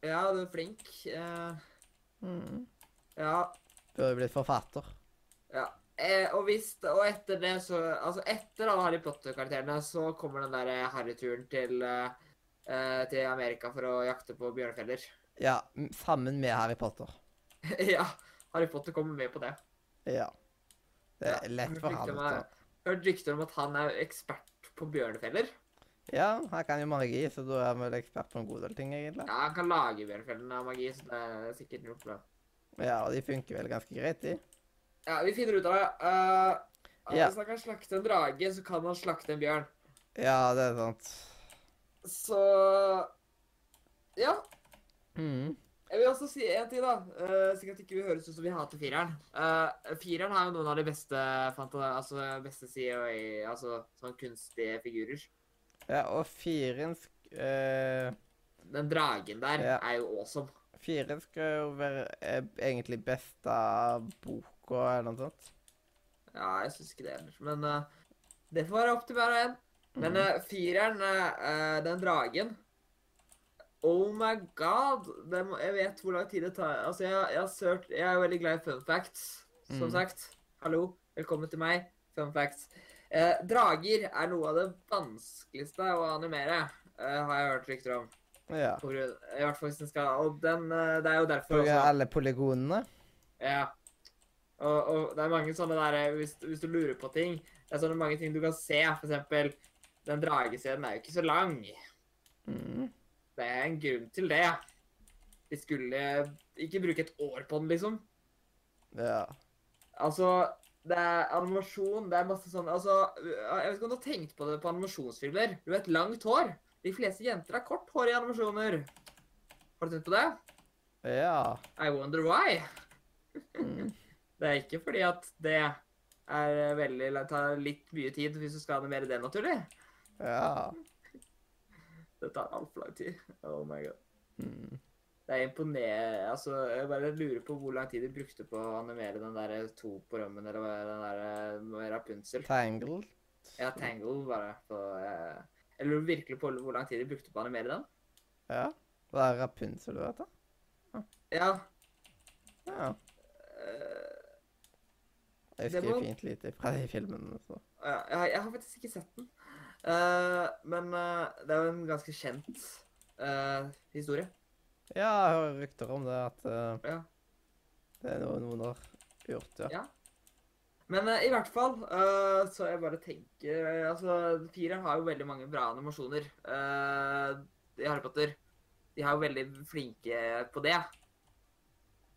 Ja, du er flink. Uh, Mm. ja. Burde blitt forfatter. ja. Eh, og, hvis, og etter det så Altså, etter alle Harry Potter-karakterene så kommer den der Harry-turen til eh, eh, til Amerika for å jakte på bjørnefeller. Ja, sammen med Harry Potter. ja. Harry Potter kommer med på det. Ja. Det Ja, er lett hørte for han. Hørt rykter om at han er ekspert på bjørnefeller. Ja, han kan jo magi, så da er han vel ekspert på en god del ting, egentlig. Ja, Han kan lage bjørnfellene av magi, så det er sikkert noe bra. Ja, og de funker vel ganske greit, de. Ja, vi finner ut av det. Uh, Ja. Hvis han kan slakte en drage, så kan han slakte en bjørn. Ja, det er sant. Så Ja. Mm. Jeg vil også si en ting, da. Uh, sikkert ikke vi høres ut som vi hater fireren. Uh, fireren har jo noen av de beste fanta altså, beste COA, altså sånn kunstige figurer. Ja, og firen sk eh, Den dragen der Ja. er jo awesome. Firen skal jo være eh, egentlig av boka, eller noe sånt. Ja, jeg syns ikke det ellers, Men uh, det får være opp til hver og en. Men uh, fireren, uh, den dragen Oh my god! Det må, jeg vet hvor lang tid det tar. Altså, jeg, jeg, har sørt, jeg er jo veldig glad i fun facts, som Mm. sagt. Hallo, velkommen til meg. Fun facts. Eh, drager er noe av det vanskeligste å animere, eh, har jeg hørt rykter om. Ja. På grunn, I hvert fall hvis den skal Og den, eh, det er jo derfor For også alle polygonene. Ja. Og, og det er mange sånne der eh, hvis, hvis du lurer på ting Det er sånne mange ting du kan se. For eksempel, den dragescenen er jo ikke så lang. Mm. Det er en grunn til det. De skulle ikke bruke et år på den, liksom. Ja. Altså, det er animasjon, det er masse sånn Altså, jeg vet ikke om du har tenkt på det på animasjonsfilmer. Du vet, langt hår. De fleste jenter har kort hår i animasjoner. Har du tenkt på det? Ja. I wonder why. Mm. Det er ikke fordi at det er veldig tar litt mye tid hvis du skal animere det naturlig. Ja. Det tar altfor lang tid. Oh my god. Mm. Det er imponerende. Altså, jeg bare lurer på hvor lang tid de brukte på å animere den der to på rømmen, eller hva er den der med Rapunzel. Tangled. Ja, Tangle, bare. På, eh, jeg lurer virkelig på hvor lang tid de brukte på å animere den. Ja. Det er Rapunzel, du vet da? Ja. Ja. eh, Jeg Det husker var- fint lite fra de filmene. Så. ja jeg, jeg har faktisk ikke sett den. Uh, men uh, det er jo en ganske kjent uh, historie. Ja, jeg hører rykter om det, at uh, Ja. det er noe noen har gjort, ja. Ja. Men uh, i hvert fall, uh, så jeg bare tenker Altså, fireren har jo veldig mange bra animasjoner i Harry Potter. De er jo veldig flinke på det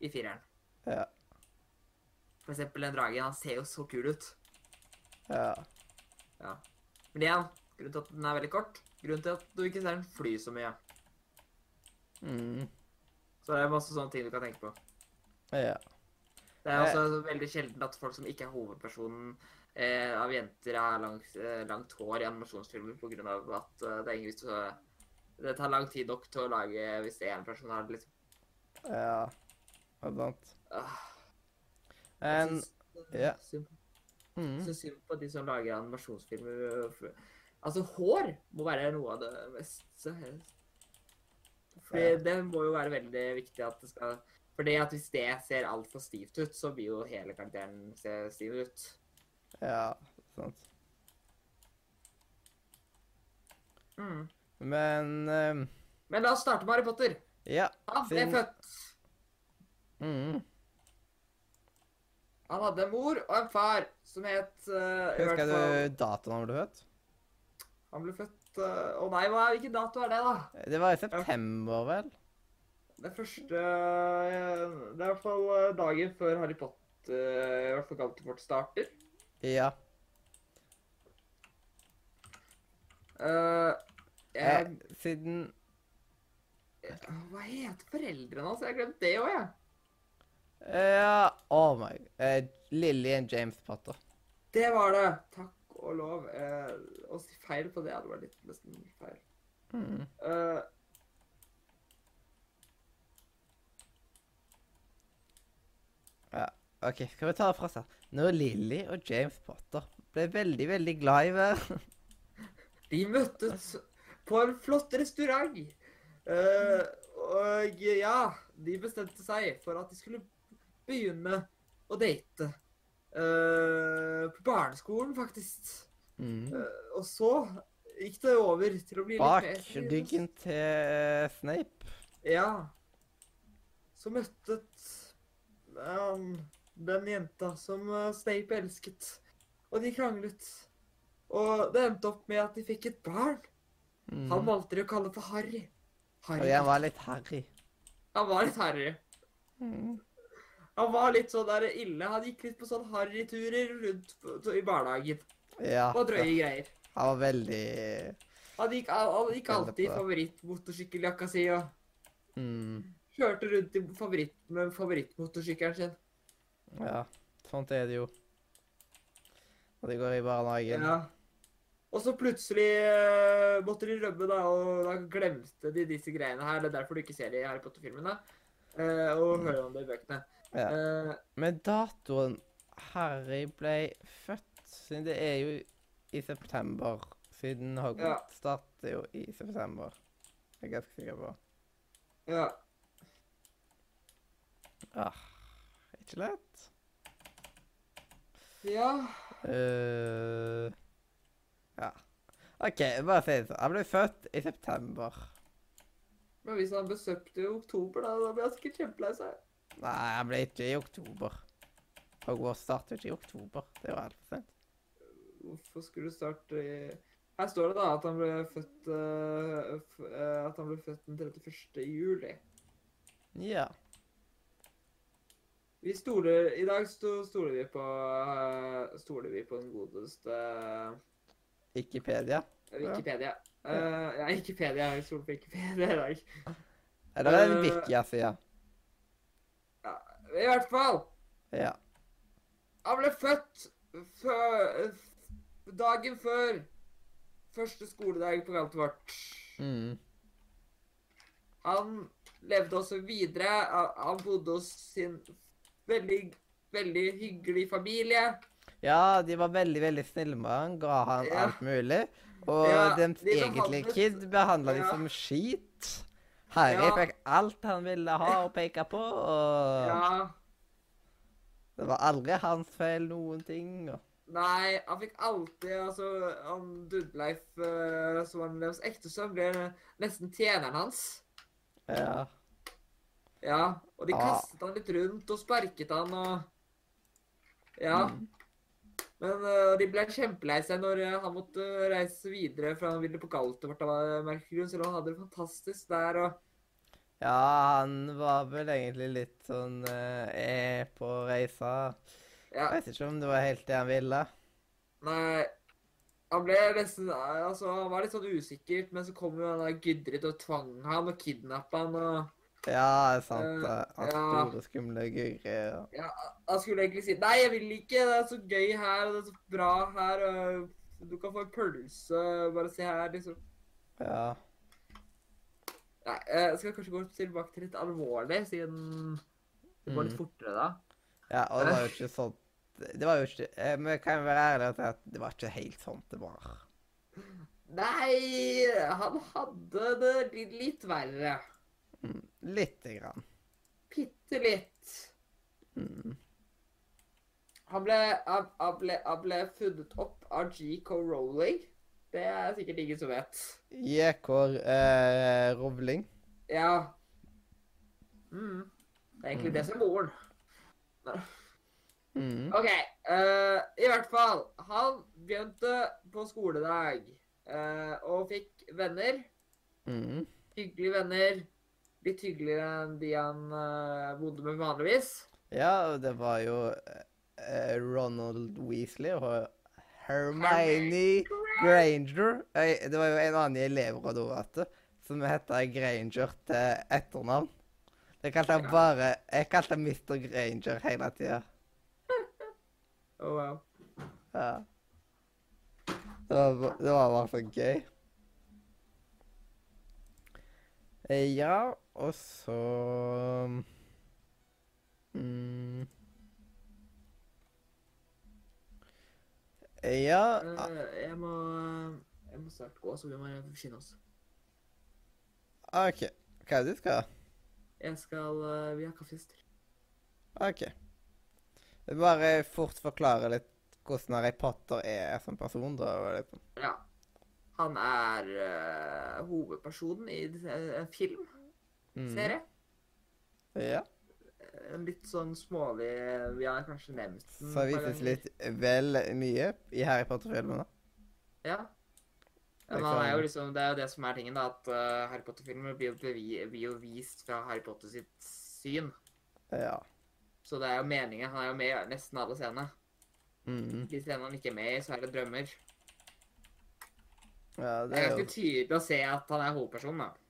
i fireren. Ja. For eksempel den dragen. Han ser jo så kul ut. Ja. Men igjen, grunnen til at den er veldig kort, grunnen til at du ikke ser den fly så mye. Mm. Så det er masse sånne ting du kan tenke på. Ja. Det er Eh. også veldig sjelden at folk som ikke er hovedpersonen eh, av jenter, har langt, eh, langt hår i animasjonsfilmer av at eh, det vits Det tar lang tid nok til å lage hvis det er en person har det, liksom. Ja. Er sånt. Ah, En ja. Så mm. synd på de som lager animasjonsfilmer. Altså, hår må være noe av det mest Fordi Ja. det må jo være veldig viktig at det skal Fordi at hvis det ser altfor stivt ut, så blir jo hele karakteren se stiv ut. Ja, sant. Mm. Men um... Men la oss starte med Harry Potter. ja. Han ble sin... født. Mm. Han hadde en mor og en far som het uh, Husker du datoen han ble født? Han ble født eh, Å nei, hva, hvilken dato er det, da? Det var i september, vel? Det første eh, Det er i hvert fall eh, dagen før Harry Potter eh, I hvert fall Galtefort starter. Ja. Eh, Eh, jeg, siden hva heter foreldrene hans? Jeg har glemt det òg, jeg. Ja Oh my uh, Lily and James Potter. Det var det. Takk og lov. Eh, å si feil på det hadde vært litt nesten feil. Mm. Eh, OK, skal vi ta det fra start. Når Lily og James Potter ble veldig, veldig glad i hverandre de møttes på en flott restaurant. Uh, og ja, de bestemte seg for at de skulle begynne å date. Eh, på barneskolen, faktisk. mm. Uh, og så gikk det over til å bli Bak litt mer Bak ryggen til eh, Snape. Ja. Så møttes um, den jenta som uh, Snape elsket. Og de kranglet. Og det endte opp med at de fikk et barn. Mm. Han valgte de å kalle for Harry. Harry. Og jeg var litt harry. Han var litt Harry. Mm. Han var litt sånn der ille. Han gikk litt på sånn harryturer rundt på, i barnehagen. Ja. Og drøye greier. Han var veldig Han gikk, han gikk alltid i favorittmotorsykkeljakka si og mm. kjørte rundt i favoritt, med favorittmotorsykkelen sin. Ja. Sånt er det jo. Når de går i barnehagen. Ja. Og så plutselig uh, måtte de rømme, da, og da glemte de disse greiene her. Det er derfor du ikke ser det i Harry Potter-filmene. Uh, og hører om det i bøkene. Ja. Uh, Men datoen Harry ble født Siden det er jo i september. Siden Hogwarts starter jo i september. Jeg er ganske sikker på. ja. Ah, ikke lett. ja. Uh, ja. OK, bare si det sånn. Han ble født i september. Men hvis han besøkte i oktober, da, da blir han sikkert kjempelei seg. Nei, han ble ikke i oktober. Hogwarts starter ikke i oktober. Det er jo altfor sent. Hvorfor skulle du starte i Her står det da at han ble født uh, At han ble født den 31. juli. Ja. Vi stoler I dag sto, stoler vi på eh, Stoler vi på den godeste Wikipedia. Wikipedia. Uh, ja, Wikipedia. Jeg stoler på Wikipedia i dag. Eller en Eh, Wikia-side. I hvert fall. Ja. Han ble født før Dagen før første skoledag på Galtvort. Mm. Han levde også videre. Han- bodde hos sin veldig, veldig hyggelig familie. Ja, de var veldig, veldig snille med han. Ga han Ja. alt mulig. Og Ja, deres de egentlige behandlet- kid behandla de som skit. Harry Ja. fikk alt han ville ha å peke på, og Ja. det var aldri hans feil noen ting. Og... Nei, han fikk alltid Altså, han Dudleif, uh, som var deres ekte sønn, ble nesten tjeneren hans. Ja. Ja, og de kastet han litt rundt og sparket han og Ja. Mm. Men uh, de ble kjempelei seg når uh, han måtte reise videre, for han ville på Galtvort av merkelig grunn, selv om han hadde det fantastisk der og ja, han var vel egentlig litt sånn eh, er på reisa. Ja. Jeg vet ikke om det var helt det han ville. Nei. Han ble nesten Altså, han var litt sånn usikkert, men så kom jo han der Gudrid og tvang han og kidnappa han og Ja, det er sant. Uh, han store, ja. skumle Guri. og- Ja, han skulle egentlig si Nei, jeg vil ikke. Det er så gøy her, og det er så bra her, og du kan få en pølse. Bare se her, liksom. Ja. Nei, jeg skal kanskje gå tilbake til litt alvorlig, siden det går litt Mm. fortere da. Ja, og det var jo ikke sånn Det var jo ikke eh, Men jeg kan være ærlig og si at det var ikke helt sånn det var. Nei, han hadde det litt, litt verre. Mm. Lite grann. Bitte litt. Mm. Han ble, han, han ble, han ble funnet opp av G.K. Rowling. Det er sikkert ingen som vet. JK eh, Rovling. Ja. Mm. Det er egentlig det som er moren. Mm. OK. Uh, I hvert fall. Han begynte på skoledag uh, og fikk venner. Mm. Hyggelige venner. Litt hyggeligere enn de han uh, bodde med vanligvis. Ja, det var jo Ronald Weasley og Hermione Granger. Det var jo en annen i elevrådet òg, du, som heta Granger til etternavn. Jeg kalte han bare Jeg kalte han Mr. Granger hele tida. Oh, wow. Ja. Det var, det var bare så gøy. Ja, og så mm. Ja Eh, jeg må Jeg må snart gå, så vi må skynde oss. OK. Hva er det du skal? Jeg skal eh, Vi har kaffehester. OK. Bare fort forklare litt hvordan Harry Potter er som person, da. Liksom. Ja. Han er uh, hovedpersonen i en film, Mm. serie. Ja. En litt sånn smålig Vi har kanskje nevnt den. Så vises litt vel mye i Harry Potter-filmene. Ja. men han er jo liksom, det er jo det som er tingen, da, at uh, Harry Potter-filmer blir, blir jo vist fra Harry Potter sitt syn. Ja. Så det er jo meningen. Han er jo med i nesten alle scenene. Mm. De scenene han ikke er med i, så er det drømmer. Ja, Det det er ganske jo tydelig å se at han er hovedpersonen, da.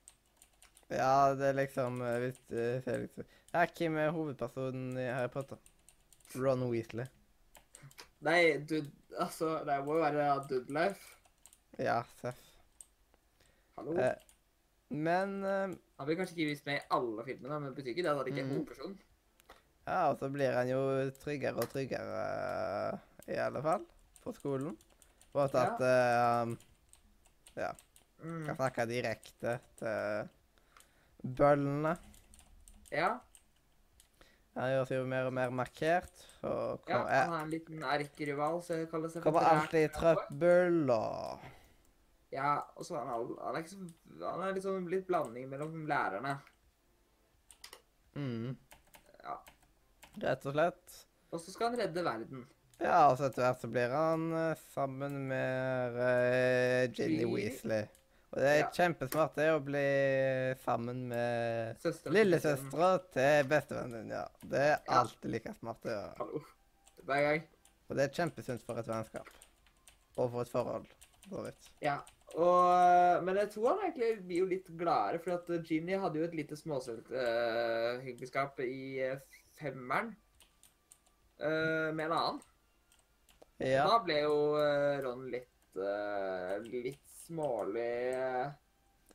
Ja, det er liksom eh, Hvis uh, Felix Ja, hvem er hovedpersonen i Harry Potter? Ron Weasley. Nei, du Altså, det må jo være Dudlife. Ja, Seff. Hallo. Eh, Men eh, Han blir kanskje ikke vist med i alle filmene, men betyr ikke det at han ikke er Mhm. hovedperson. Ja, og så blir han jo tryggere og tryggere, eh, i alle fall, på skolen. På Ja. at eh, han Mm. kan snakke direkte til bøllene. Ja, Han gjør seg jo mer og mer markert. Og ja, han er en liten erkerival, så jeg kaller seg kommer alltid i trøbbel og Ja, og så er han, han er liksom, Han er liksom litt blanding mellom lærerne. mm, Ja. Rett og slett. Og så skal han redde verden. Ja, og så etter hvert så blir han eh, sammen med eh, Ginny Ginny. Weasley. Og det er Ja. kjempesmart det å bli sammen med Søstera lillesøstera til bestevennen din. Ja. Det er alltid like smart å gjøre. Hallo. Hver gang. Og det er kjempesunt for et vennskap. Og for et forhold. For vidt. Ja. Og, men jeg tror han egentlig blir jo litt gladere, for at Ginny hadde jo et lite småsølt uh, i eh, femmeren uh, med en annen. Ja. Da ble jo eh, Ron litt, uh, litt smålig eh,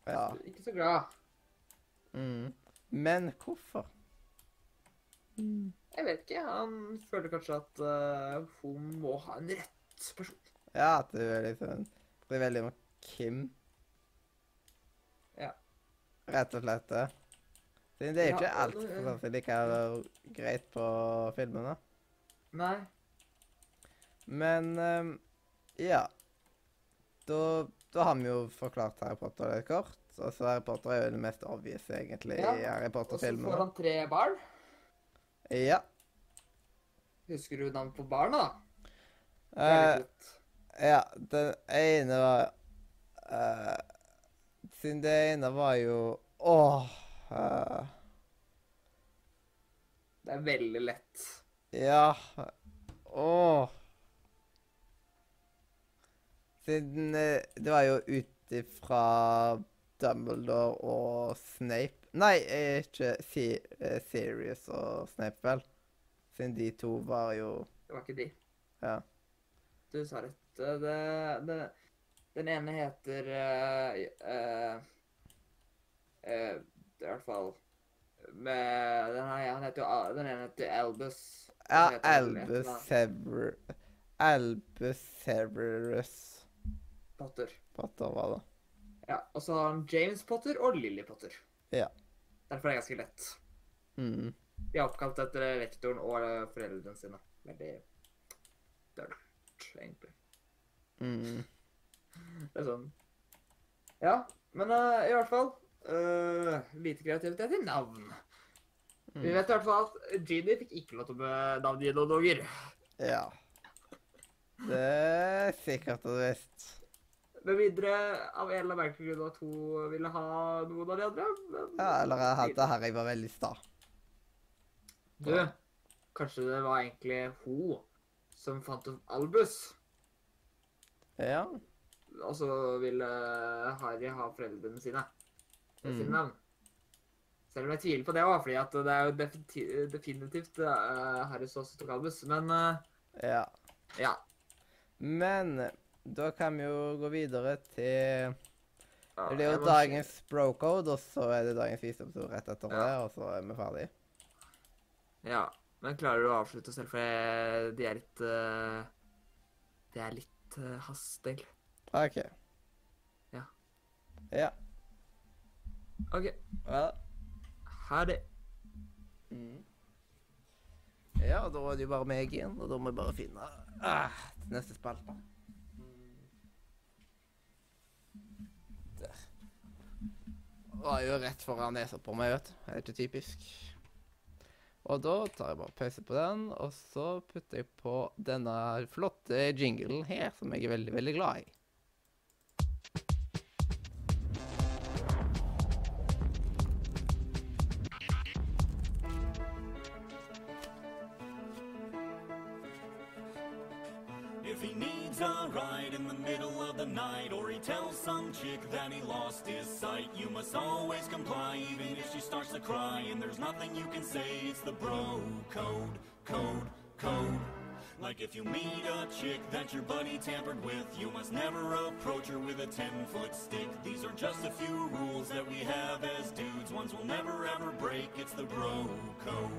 ja. Ikke så glad. Mm. Men hvorfor? Jeg vet ikke. Han føler kanskje at uh, hun må ha en rett person. Ja, at du er liksom blir veldig med Kim. Ja. Rett og slett det. Siden det er jo Ja, ikke alt som for sånn som like greit på filmene. Nei. Men um, ja. Da, da har vi jo forklart Harry Potter litt kort. Og så Harry Potter er jo det mest obvious, egentlig, Ja, i Harry Og så får han tre barn. Ja. Husker du navnet på barna, da? Uh, Eh, ja, den ene var uh, Siden det ene var jo Åh Uh, Det er veldig lett. Ja Åh Siden eh, det var jo ut ifra Dumbledore og Snape Nei, eh, ikke si, uh, Sirius og Snape, vel? Siden de to var jo Det var ikke de. Ja. Du sa rett. Det, det, det, den ene heter uh, uh, eh, i hvert fall med den, her, han heter jo Den ene heter Albus. Ja, heter Albus Sever... Albus Severus Potter. Potter var det. Ja, Og så har han James Potter og Lily Potter. Ja. Derfor er det ganske lett. Mm. De er oppkalt etter rektoren og eh, foreldrene sine. Veldig dølt, egentlig. Mm. Det er sånn Ja, men uh, i hvert fall uh, Lite kreativitet i navn. Vi Mm. vet i hvert fall at Genie fikk ikke lov til å navngi noen unger. Ja. Det er sikkert og visst. Med mindre av en eller annen merkelig grunn at hun ville ha noen av de andre. Men Ja, eller at det jeg var veldig sta. Du, kanskje det var egentlig hun som fant opp Albus? Ja. Og så ville Harry ha foreldrene sine sine Mm. navn. Selv om jeg tviler på det òg, fordi at det er jo definitivt, definitivt uh, Harry som også tok Albus. Men uh, ja. ja. Men da kan vi jo gå videre til Det er jo må dagens brocode, og så er det dagens visdomsord rett etter Ja. det, og så er vi ferdig. Ja. Men klarer du å avslutte selv, for de er litt uh, Det er litt uh, hastig. OK. Ja. Ja. OK. Ja. Ha det. Mm. Ja, da er det jo bare meg igjen, og da må jeg bare finne ah, neste spalte. Var jo rett foran nesa på meg, vet du. Det er ikke typisk. Og da tar jeg bare pause på den, og så putter jeg på denne flotte jinglen her, som jeg er veldig, veldig glad i. chick that he lost his sight, you must always comply, even if she starts to cry. And there's nothing you can say, it's the bro code, code, code. Like if you meet a chick that your buddy tampered with, you must never approach her with a 10 foot stick. These are just a few rules that we have as dudes, ones we'll never ever break. It's the bro code.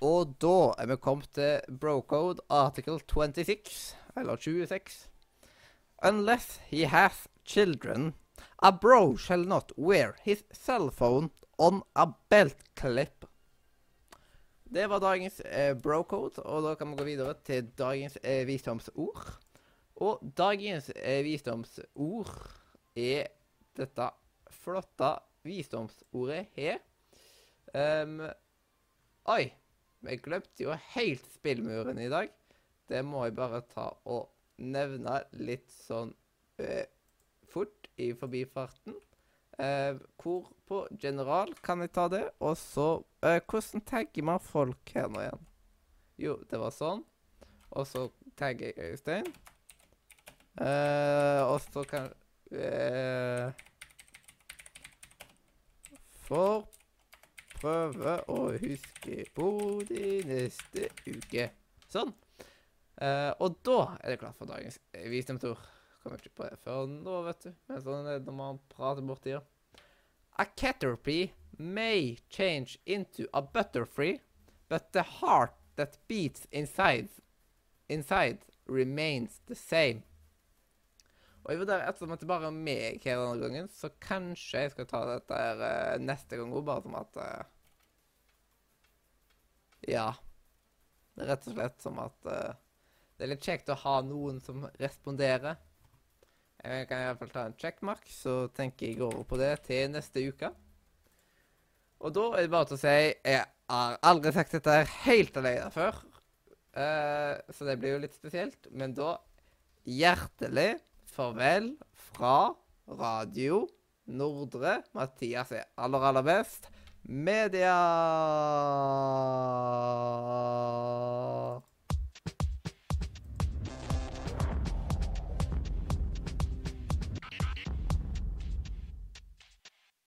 Og da er vi kommet til Brocode article 26, eller 26. Unless he has children, a bro shall not wear his cell phone on a belt clip. Det var dagens eh, brocode, og da kan vi gå videre til dagens eh, visdomsord. Og dagens eh, visdomsord er dette flotte visdomsordet her. Um, oi! Vi glemte jo helt spillmuren i dag. Det må jeg bare ta og nevne litt sånn eh, fort i forbifarten. Eh, hvor på general kan jeg ta det? Og så eh, Hvordan tagger man folk her nå igjen? Jo, det var sånn. Og så tagger jeg Øystein. Eh, og så kan eh, For prøve å huske på de neste uke. Sånn. Eh, og da er det klart for dagens visdomsord. Kommer ikke på det før nå, vet du. Men sånn er det når man prater borti det. A caterpie may change into a butterfree, but the heart that beats inside, inside remains the same. Og jeg vurderer, ettersom at det bare er meg her denne gangen, så kanskje jeg skal ta dette her eh, neste gang òg, bare som at uh, Ja. Rett og slett som at eh, det er litt kjekt å ha noen som responderer. Jeg kan iallfall ta en checkmark, så tenker jeg over på det til neste uke. Og da er det bare til å si Jeg har aldri sagt dette her helt alene før, uh, så det blir jo litt spesielt. Men da hjertelig farvel fra Radio Nordre. Mathias er aller, aller best. Media